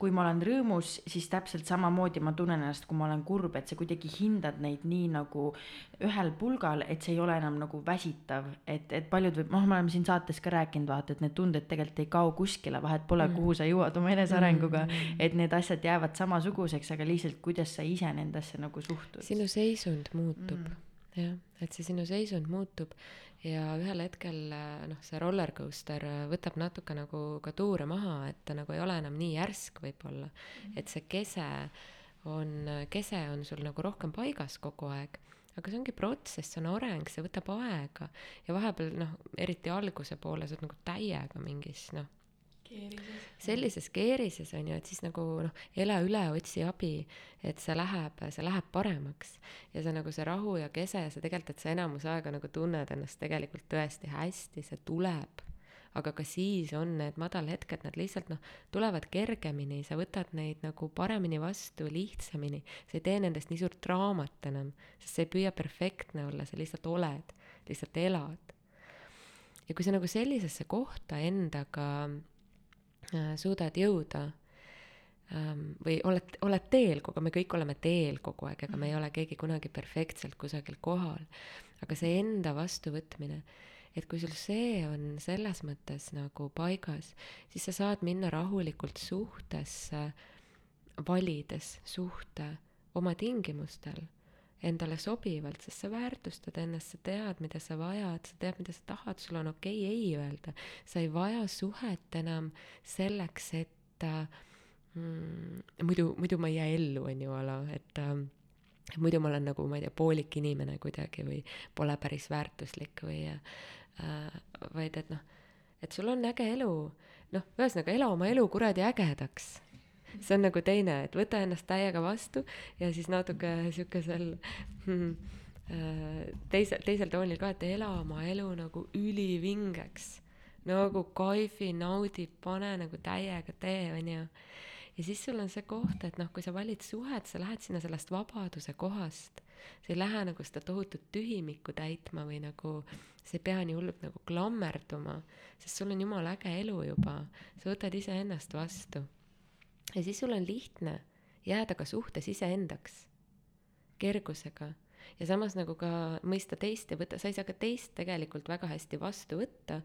kui ma olen rõõmus, siis täpselt samamoodi ma tunnen ennast, kui ma olen kurb, et sa kuidagi hindad neid nii nagu ühel pulgal, et see ei ole enam nagu väsitav, et, et paljud võib, noh, me oleme siin saates ka rääkinud, vaata, et need tunded tegelikult ei kao kuskile, vahet pole mm., kuhu sa jõuad oma enesearenguga mm., et need asjad jäävad samasuguseks, aga lihtsalt, kuidas sa ise nendesse nagu suhtud. sinu seisund muutub mm. Jah, et see sinu seisund muutub ja ühel hetkel noh, see roller coaster võtab natuke nagu ka tuure maha, et ta nagu ei ole enam nii järsk võib-olla, et see kese on, kese on sul nagu rohkem paigas kogu aeg aga see ongi protsess, see on areng, see võtab aega. Ja vahepeal noh, eriti alguse poole sa oled nagu täiega mingis noh sellises keerises on ju, et siis nagu noh, ela üle, otsi abi, et see läheb, see läheb paremaks. ja see nagu see rahu ja kese see tegelikult, et sa enamus aega nagu tunned ennast tegelikult tõesti hästi, see tuleb. aga ka siis on need madalhetked, nad lihtsalt noh, tulevad kergemini, sa võtad neid nagu paremini vastu, lihtsamini. sa ei tee nendest nii suurt draamat enam, sest sa ei püüa perfektne olla, sa lihtsalt oled, lihtsalt elad. ja kui sa nagu sellisesse kohta endaga suudad jõuda ähm, või oled, oled teel kogu, me kõik oleme teel kogu aeg, ega me ei ole keegi kunagi perfektselt kusagil kohal. aga see enda vastuvõtmine, et kui sul see on selles mõttes nagu paigas, siis sa saad minna rahulikult suhtesse, valides suhte oma tingimustel endale sobivalt, sest sa väärtustad ennast, sa tead, mida sa vajad, sa tead, mida sa tahad, sul on okei okay ei öelda. sa ei vaja suhet enam selleks, et äh, mm, muidu, muidu ma ei jää ellu, on ju, ala, et äh, muidu ma olen nagu, ma ei tea, poolik inimene kuidagi või pole päris väärtuslik või äh, vaid et noh, et sul on äge elu, noh, ühesõnaga ela oma elu kuradi ägedaks see on nagu teine, et võta ennast täiega vastu ja siis natuke siukesel hmm, äh, teise, teisel toonil ka, et ela oma elu nagu ülivingeks. nagu kaifi, naudi, pane nagu täiega tee, onju. ja siis sul on see koht, et noh, kui sa valid suhet, sa lähed sinna sellest vabaduse kohast. sa ei lähe nagu seda tohutut tühimikku täitma või nagu, sa ei pea nii hullult nagu klammerduma, sest sul on jumala äge elu juba, sa võtad iseennast vastu ja siis sul on lihtne jääda ka suhtes iseendaks, kergusega. Ja samas nagu ka mõista teist ja võtta, sa ei saa ka teist tegelikult väga hästi vastu võtta,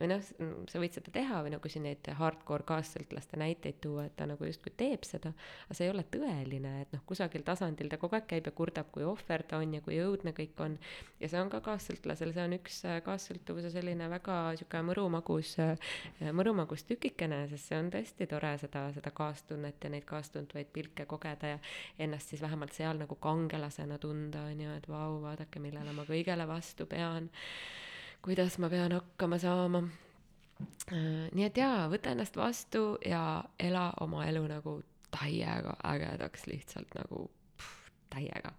või noh, sa võid seda teha või nagu siin neid hardcore kaassõltlaste näiteid tuua, et ta nagu justkui teeb seda, aga see ei ole tõeline, et noh, kusagil tasandil ta kogu aeg käib ja kurdab, kui ohver ta on ja kui õudne kõik on. ja see on ka kaassõltlasel, see on üks äh, kaassõltuvuse selline väga sihuke mõrumagus, äh, mõrumagus tükikene, sest see on tõesti tore seda, seda kaastunnet ja neid kaastundvaid pilke kogeda ja ennast siis vähemalt seal nagu kangelasena tunda, on ju, et vau, vaadake, millele ma kõigele vastu pean kuidas ma pean hakkama saama. Äh, nii et jaa, võta ennast vastu ja ela oma elu nagu täiega ägedaks, lihtsalt nagu pff, täiega.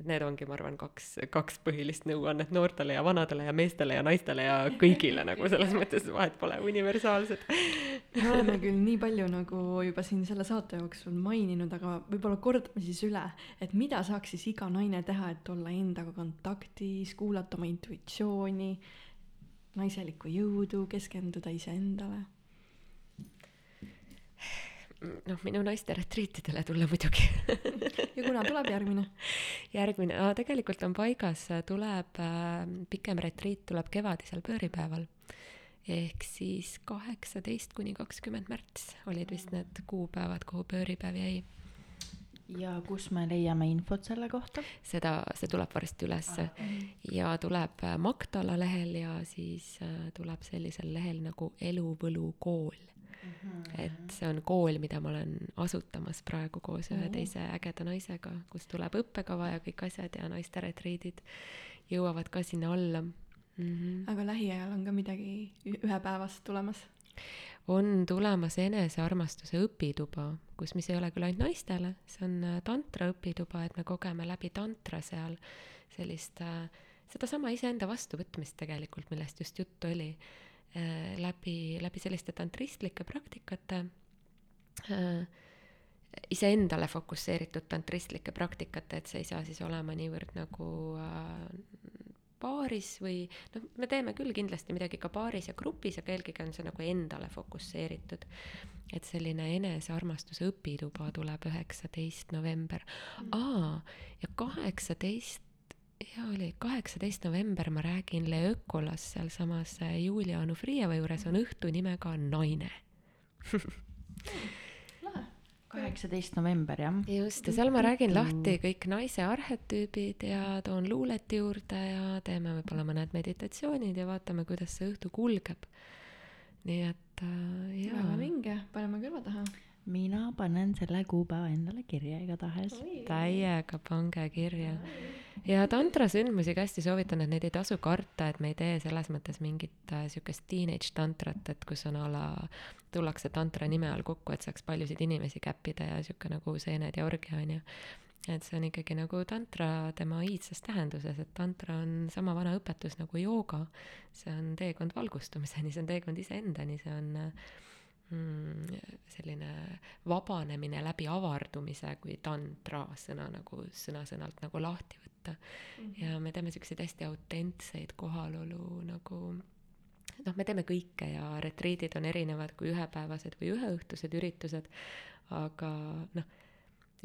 Et need ongi, ma arvan, kaks, kaks põhilist nõuannet noortele ja vanadele ja meestele ja naistele ja kõigile nagu selles mõttes vahet pole, universaalsed. Me oleme küll nii palju nagu juba siin selle saate jooksul maininud, aga võib-olla kordame siis üle, et mida saaks siis iga naine teha, et olla endaga kontaktis, kuulata oma intuitsiooni, naiselikku jõudu, keskenduda iseendale noh, minu naiste retriitidele tulla muidugi ja kuna tuleb järgmine? järgmine, tegelikult on paigas, tuleb äh, pikem retriit tuleb kevadisel pööripäeval. ehk siis kaheksateist kuni kakskümmend märts olid vist need kuupäevad, kuhu pööripäev jäi. ja kus me leiame infot selle kohta? seda, see tuleb varsti ülesse ah. ja tuleb äh, Magdala lehel ja siis äh, tuleb sellisel lehel nagu Eluvõlu kool -hmm. et see on kool, mida ma olen asutamas praegu koos ühe teise ägeda naisega, kus tuleb õppekava ja kõik asjad ja naiste retriidid jõuavad ka sinna alla mm. -hmm. aga lähiajal on ka midagi ühepäevast tulemas? on tulemas enesearmastuse õpituba, kus, mis ei ole küll ainult naistele, see on äh, tantra õpituba, et me kogeme läbi tantra seal sellist äh, sedasama iseenda vastuvõtmist tegelikult, millest just juttu oli läbi, läbi selliste tantristlike praktikate äh, iseendale fokusseeritud tantristlike praktikate, et see ei saa siis olema niivõrd nagu äh, paaris või noh, me teeme küll kindlasti midagi ka paaris ja grupis, aga eelkõige on see nagu endale fokusseeritud. et selline enesearmastuse õpituba tuleb üheksateist november. aa, ja kaheksateist ja oli kaheksateist november, ma räägin Le Ökolas sealsamas äh, Julia Anufrieva juures on õhtu nimega Naine *laughs* kaheksateist november jah. just, ja seal ma räägin lahti kõik naise arhetüübid ja toon luulet juurde ja teeme võib-olla mõned meditatsioonid ja vaatame, kuidas see õhtu kulgeb. nii et äh, jaa. väga vinge, paneme kõrva taha mina panen selle kuupäeva endale kirja igatahes. täiega pange kirja. ja tantrasündmusi ka hästi soovitan, et neid ei tasu karta, et me ei tee selles mõttes mingit äh, siukest teenage tantrat, et kus on a la, tullakse tantra nime all kokku, et saaks paljusid inimesi käppida ja sihuke nagu seened ja orgia onju et see on ikkagi nagu tantra tema iidses tähenduses, et tantra on sama vana õpetus nagu jooga. see on teekond valgustumiseni, see on teekond iseendani, see on äh, selline vabanemine läbi avardumise, kui tantra sõna nagu sõna-sõnalt nagu lahti võtta mm. -hmm. ja me teeme siukseid hästi autentseid kohalolu nagu noh, me teeme kõike ja retriidid on erinevad kui ühepäevased või üheõhtused üritused, aga noh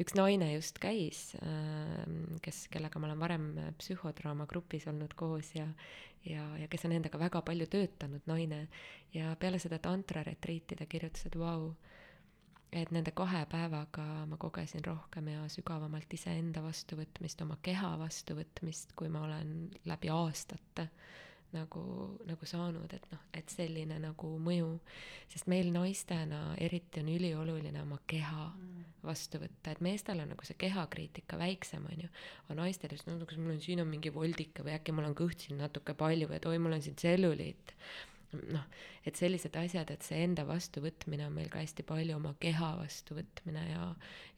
üks naine just käis, ähm, kes, kellega ma olen varem psühhodraama grupis olnud koos ja, ja, ja kes on endaga väga palju töötanud naine. Ja peale seda tantraretriiti ta kirjutas, et vau, et nende kahe päevaga ma kogesin rohkem ja sügavamalt iseenda vastuvõtmist, oma keha vastuvõtmist, kui ma olen läbi aastate nagu, nagu saanud, et noh, et selline nagu mõju, sest meil naistena eriti on ülioluline oma keha mm. vastu võtta, et meestel on nagu see kehakriitika väiksem, on ju, aga naistel just, no kas mul on, siin on mingi voldike või äkki mul on kõht siin natuke palju, et oi, mul on siin tselluliit. noh, et sellised asjad, et see enda vastuvõtmine on meil ka hästi palju oma keha vastuvõtmine ja,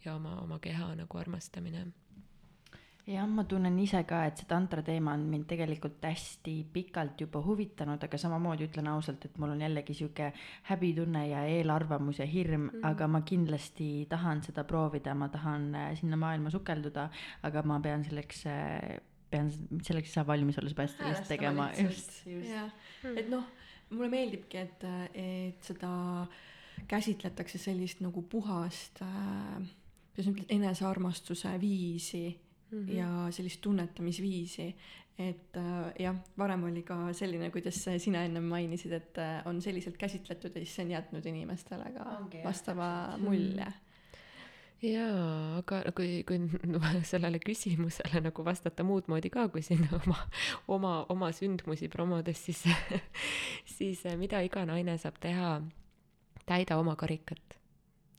ja oma, oma keha nagu armastamine jah, ma tunnen ise ka, et see tantra teema on mind tegelikult hästi pikalt juba huvitanud, aga samamoodi ütlen ausalt, et mul on jällegi sihuke häbitunne ja eelarvamus ja hirm mm, -hmm. aga ma kindlasti tahan seda proovida, ma tahan äh, sinna maailma sukelduda, aga ma pean selleks äh, pean selleks ise valmis olla, seepärast lihtsalt tegema, just, just. Mm. et noh, mulle meeldibki, et, et seda käsitletakse sellist nagu puhast äh, kuidas ma ütlen, enesearmastuse viisi mm -hmm. ja sellist tunnetamisviisi. et äh, jah, varem oli ka selline, kuidas sina ennem mainisid, et äh, on selliselt käsitletud ja siis see on jätnud inimestele ka Ongi, vastava jah, mulje jaa, aga kui, kui *laughs* sellele küsimusele nagu vastata muud moodi ka, kui siin oma, oma, oma sündmusi promodes, siis *laughs* siis äh, mida iga naine saab teha, täida oma karikat.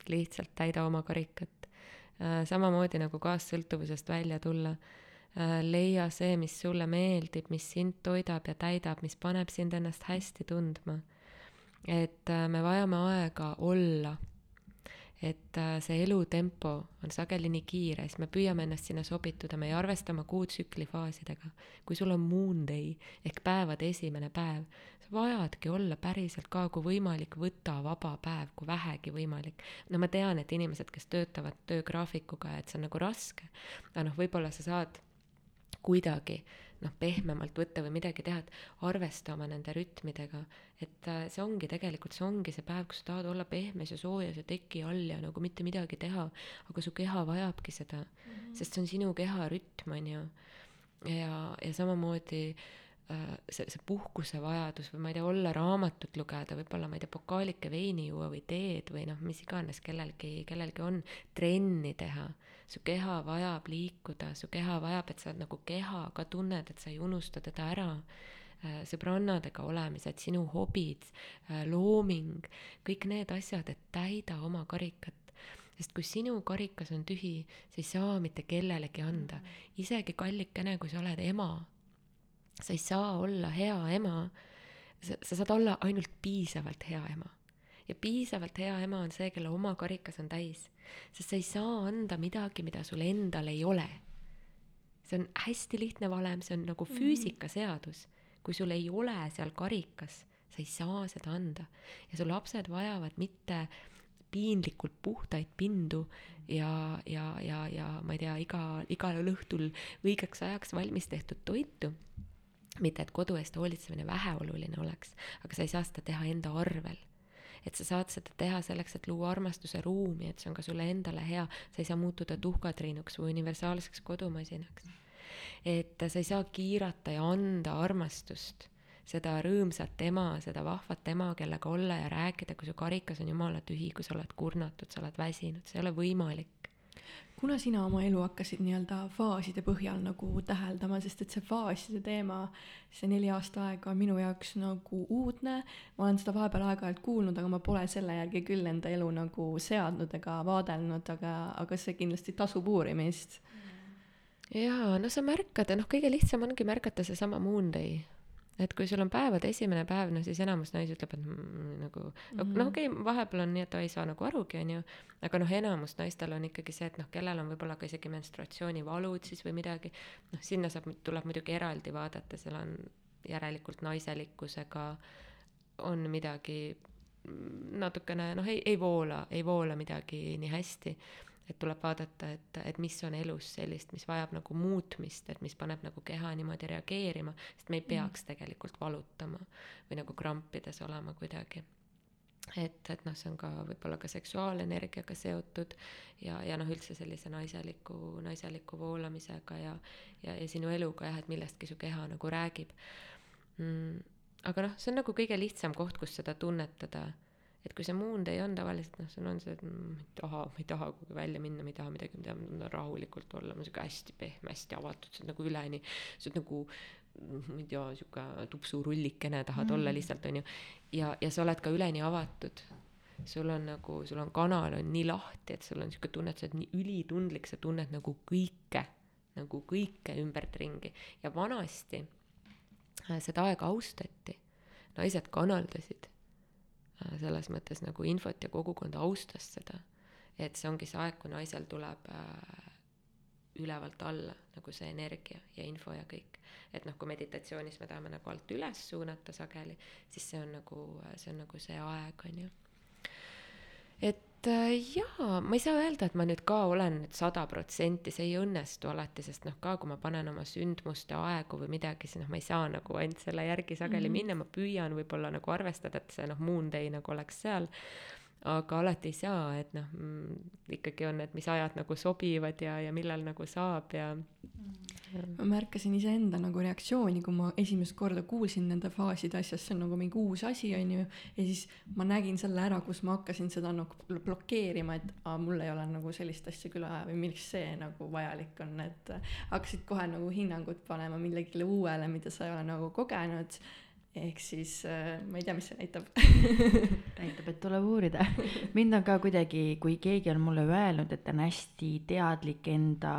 lihtsalt täida oma karikat. Äh, samamoodi nagu kaassõltuvusest välja tulla. Äh, leia see, mis sulle meeldib, mis sind toidab ja täidab, mis paneb sind ennast hästi tundma. et äh, me vajame aega olla. Et äh, see elutempo on sageli nii kiire, siis me püüame ennast sinna sobituda, me ei arvesta oma kuutsükli faasidega. kui sul on moon day ehk päevade esimene päev, sa vajadki olla päriselt ka, kui võimalik, võta vaba päev, kui vähegi võimalik. no ma tean, et inimesed, kes töötavad töögraafikuga, et see on nagu raske, aga noh, võib-olla sa saad kuidagi noh, pehmemalt võtta või midagi teha, et arvesta oma nende rütmidega. et äh, see ongi tegelikult, see ongi see päev, kus sa tahad olla pehmes ja soojas ja teki all ja nagu mitte midagi teha, aga su keha vajabki seda mm, -hmm. sest see on sinu keha rütm, on ju. ja, ja samamoodi äh, see, see puhkuse vajadus või ma ei tea, olla raamatut lugeda, võib-olla ma ei tea, pokaalike veini juua või teed või noh, mis iganes kellelgi, kellelgi on, trenni teha su keha vajab liikuda, su keha vajab, et sa nagu keha ka tunned, et sa ei unusta teda ära. Äh, sõbrannadega olemised, sinu hobid, äh, looming, kõik need asjad, et täida oma karikat. sest kui sinu karikas on tühi, sa ei saa mitte kellelegi anda, isegi kallikene, kui sa oled ema, sa ei saa olla hea ema, sa, sa saad olla ainult piisavalt hea ema. Ja piisavalt hea ema on see, kelle oma karikas on täis. Sest sa ei saa anda midagi, mida sul endal ei ole. see on hästi lihtne valem, see on nagu mhm. füüsikaseadus. kui sul ei ole seal karikas, sa ei saa seda anda. ja su lapsed vajavad mitte piinlikult puhtaid pindu ja, ja, ja, ja ma ei tea, iga, igal õhtul õigeks ajaks valmis tehtud toitu mitte et kodu eest hoolitsemine väheoluline oleks, aga sa ei saa seda teha enda arvel et sa saad seda teha selleks, et luua armastuse ruumi, et see on ka sulle endale hea, sa ei saa muutuda tuhkatriinuks või universaalseks kodumasinaks. et sa ei saa kiirata ja anda armastust, seda rõõmsat ema, seda vahvat ema, kellega olla ja rääkida, kui su karikas on jumala tühi, kui sa oled kurnatud, sa oled väsinud, see ei ole võimalik kuna sina oma elu hakkasid nii-öelda faaside põhjal nagu täheldama, sest et see faaside teema, see neli aasta aega on minu jaoks nagu uudne, ma olen seda vahepeal aeg-ajalt kuulnud, aga ma pole selle järgi küll enda elu nagu seadnud ega vaadelnud, aga, aga see kindlasti tasub uurimist. jaa, no sa märkad, noh, kõige lihtsam ongi märgata seesama Moon Day et kui sul on päevade esimene päev, no siis enamus naisi ütleb, et mm, nagu mm -hmm. noh, okei okay,, vahepeal on nii, et ta ei saa nagu arugi, onju, aga noh, enamus naistel on ikkagi see, et noh, kellel on võib-olla ka isegi menstruatsioonivalud siis või midagi, noh, sinna saab, tuleb muidugi eraldi vaadata, seal on järelikult naiselikkusega on midagi natukene noh, ei, ei voola, ei voola midagi nii hästi et tuleb vaadata, et, et mis on elus sellist, mis vajab nagu muutmist, et mis paneb nagu keha niimoodi reageerima, sest me ei mm. peaks tegelikult valutama või nagu krampides olema kuidagi et, et noh, see on ka võib-olla ka seksuaalenergiaga seotud ja, ja noh, üldse sellise naiseliku, naiseliku voolamisega ja, ja, ja sinu eluga jah, et millestki su keha nagu räägib mm,. aga noh, see on nagu kõige lihtsam koht, kus seda tunnetada et kui see day on tavaliselt noh, sul on see, et ma ei taha, ma ei taha kuhugi välja minna, ma ei taha midagi, ma tahan, rahulikult olla, ma sihuke hästi pehme, hästi avatud, sa oled nagu üleni, sa oled nagu ma ei tea, sihuke tupsurullikene tahad mm. olla lihtsalt onju. ja, ja sa oled ka üleni avatud. sul on nagu, sul on kanal on nii lahti, et sul on sihuke tunne, et sa oled nii ülitundlik, sa tunned nagu kõike, nagu kõike ümbertringi ja vanasti äh, seda aega austati, naised kanaldasid selles mõttes nagu infot ja kogukond austas seda. et see ongi see aeg, kui naisel tuleb äh, ülevalt alla nagu see energia ja info ja kõik. et noh, kui meditatsioonis me tahame nagu alt üles suunata sageli, siis see on nagu, see on nagu see aeg, on ju. et äh, jaa, ma ei saa öelda, et ma nüüd ka olen nüüd sada protsenti, see ei õnnestu alati, sest noh, ka kui ma panen oma sündmuste aegu või midagi, siis noh, ma ei saa nagu ainult selle järgi sageli mm -hmm. minna, ma püüan võib-olla nagu arvestada, et see noh, Moon Day nagu oleks seal aga alati ei saa, et noh mm,, ikkagi on, et mis ajad nagu sobivad ja, ja millal nagu saab ja ma märkasin iseenda nagu reaktsiooni, kui ma esimest korda kuulsin nende faaside asjast, see on nagu mingi uus asi, on ju, ja siis ma nägin selle ära, kus ma hakkasin seda nagu blokeerima, et aa, mul ei ole nagu sellist asja küll vaja või miks see nagu vajalik on, et hakkasid kohe nagu hinnangut panema millelegi uuele, mida sa ei ole nagu kogenud ehk siis äh, ma ei tea, mis see näitab *laughs* näitab, et tuleb uurida. *laughs* mind on ka kuidagi, kui keegi on mulle öelnud, et ta on hästi teadlik enda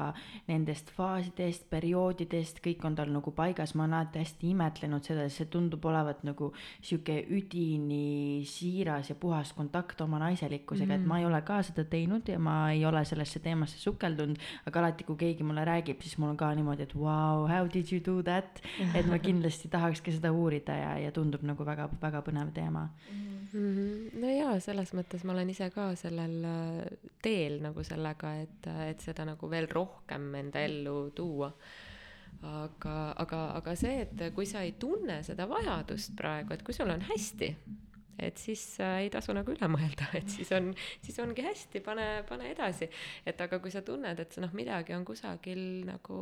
nendest faasidest, perioodidest, kõik on tal nagu paigas, ma olen alati hästi imetlenud seda, see tundub olevat nagu sihuke üdini siiras ja puhas kontakt oma naiselikkusega mm, -hmm. et ma ei ole ka seda teinud ja ma ei ole sellesse teemasse sukeldunud, aga alati, kui keegi mulle räägib, siis mul on ka niimoodi, et vau wow,, how did you do that, *laughs* et ma kindlasti tahaks ka seda uurida ja, ja tundub nagu väga, väga põnev teema mm. -hmm. no jaa, selles mõttes ma olen ise ka sellel äh, teel nagu sellega, et, et seda nagu veel rohkem enda ellu tuua aga, aga, aga see, et kui sa ei tunne seda vajadust praegu, et kui sul on hästi, et siis äh, ei tasu nagu üle mõelda, et siis on, siis ongi hästi, pane, pane edasi. et aga kui sa tunned, et noh, midagi on kusagil nagu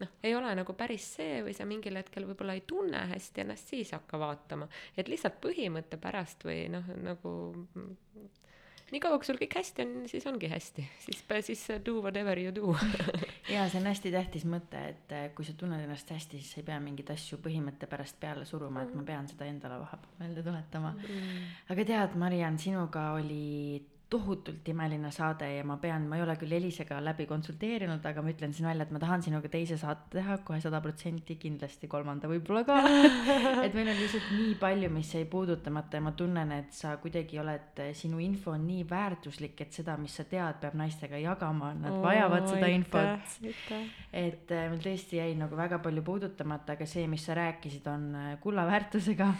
noh, ei ole nagu päris see või sa mingil hetkel võib-olla ei tunne hästi ennast, siis hakka vaatama. et lihtsalt põhimõtte pärast või noh, nagu niikaua, kui sul kõik hästi on, siis ongi hästi, siis, siis do whatever you do *laughs* ja see on hästi tähtis mõte, et eh, kui sa tunned ennast hästi, siis sa ei pea mingeid asju põhimõtte pärast peale suruma, et ma mm. pean seda endale vahepeal meelde tuletama mm.. aga tead, Mariann, sinuga oli tohutult imeline saade ja ma pean, ma ei ole küll Elisega läbi konsulteerinud, aga ma ütlen siin välja, et ma tahan sinuga teise saate teha kohe sada protsenti, kindlasti kolmanda võib-olla ka. *laughs* Et meil on lihtsalt nii palju, mis jäi puudutamata ja ma tunnen, et sa kuidagi oled, sinu info on nii väärtuslik, et seda, mis sa tead, peab naistega jagama, nad oh, vajavad seda infot. et äh, meil tõesti jäi nagu väga palju puudutamata, aga see, mis sa rääkisid, on äh, kulla väärtusega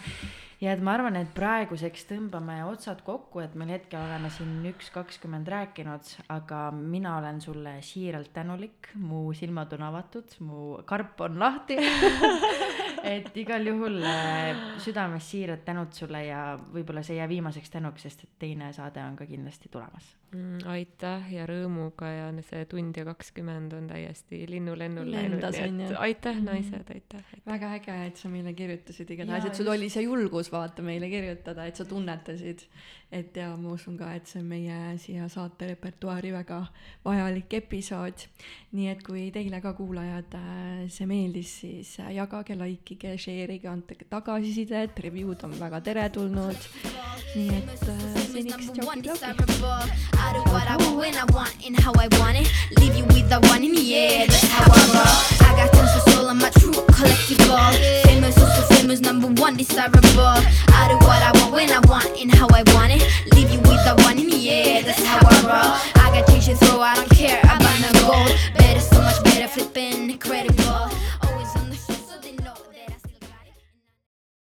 ja et ma arvan, et praeguseks tõmbame otsad kokku, et meil hetkel oleme siin üks kakskümmend rääkinud, aga mina olen sulle siiralt tänulik, mu silmad on avatud, mu karp on lahti. *laughs* Et igal juhul äh, südamest siirad tänud sulle ja võib-olla see ei jää viimaseks tänuks, sest et teine saade on ka kindlasti tulemas mm,. aitäh ja rõõmuga ja see tund ja kakskümmend on täiesti linnulennul läinud, nii et aitäh, mhm. naised, aitäh, aitäh.. väga äge, et sa meile kirjutasid igatahes, et sul oli see julgus vaata meile kirjutada, et sa tunnetasid. Et ja ma usun ka, et see on meie siia saate repertuaari väga vajalik episood. nii et kui teile ka kuulajad äh, see meeldis, siis äh, jagage, like ige, share ige, andke tagasisidet, review'd on väga teretulnud. nii et äh, seniks it. Collectible. Famous, also famous, number one desirable. I do what I want when I want and how I want Leave you with the one in the air, that's how I roll. I got teachers, so I don't care about no gold. Better, so much better, flipping incredible.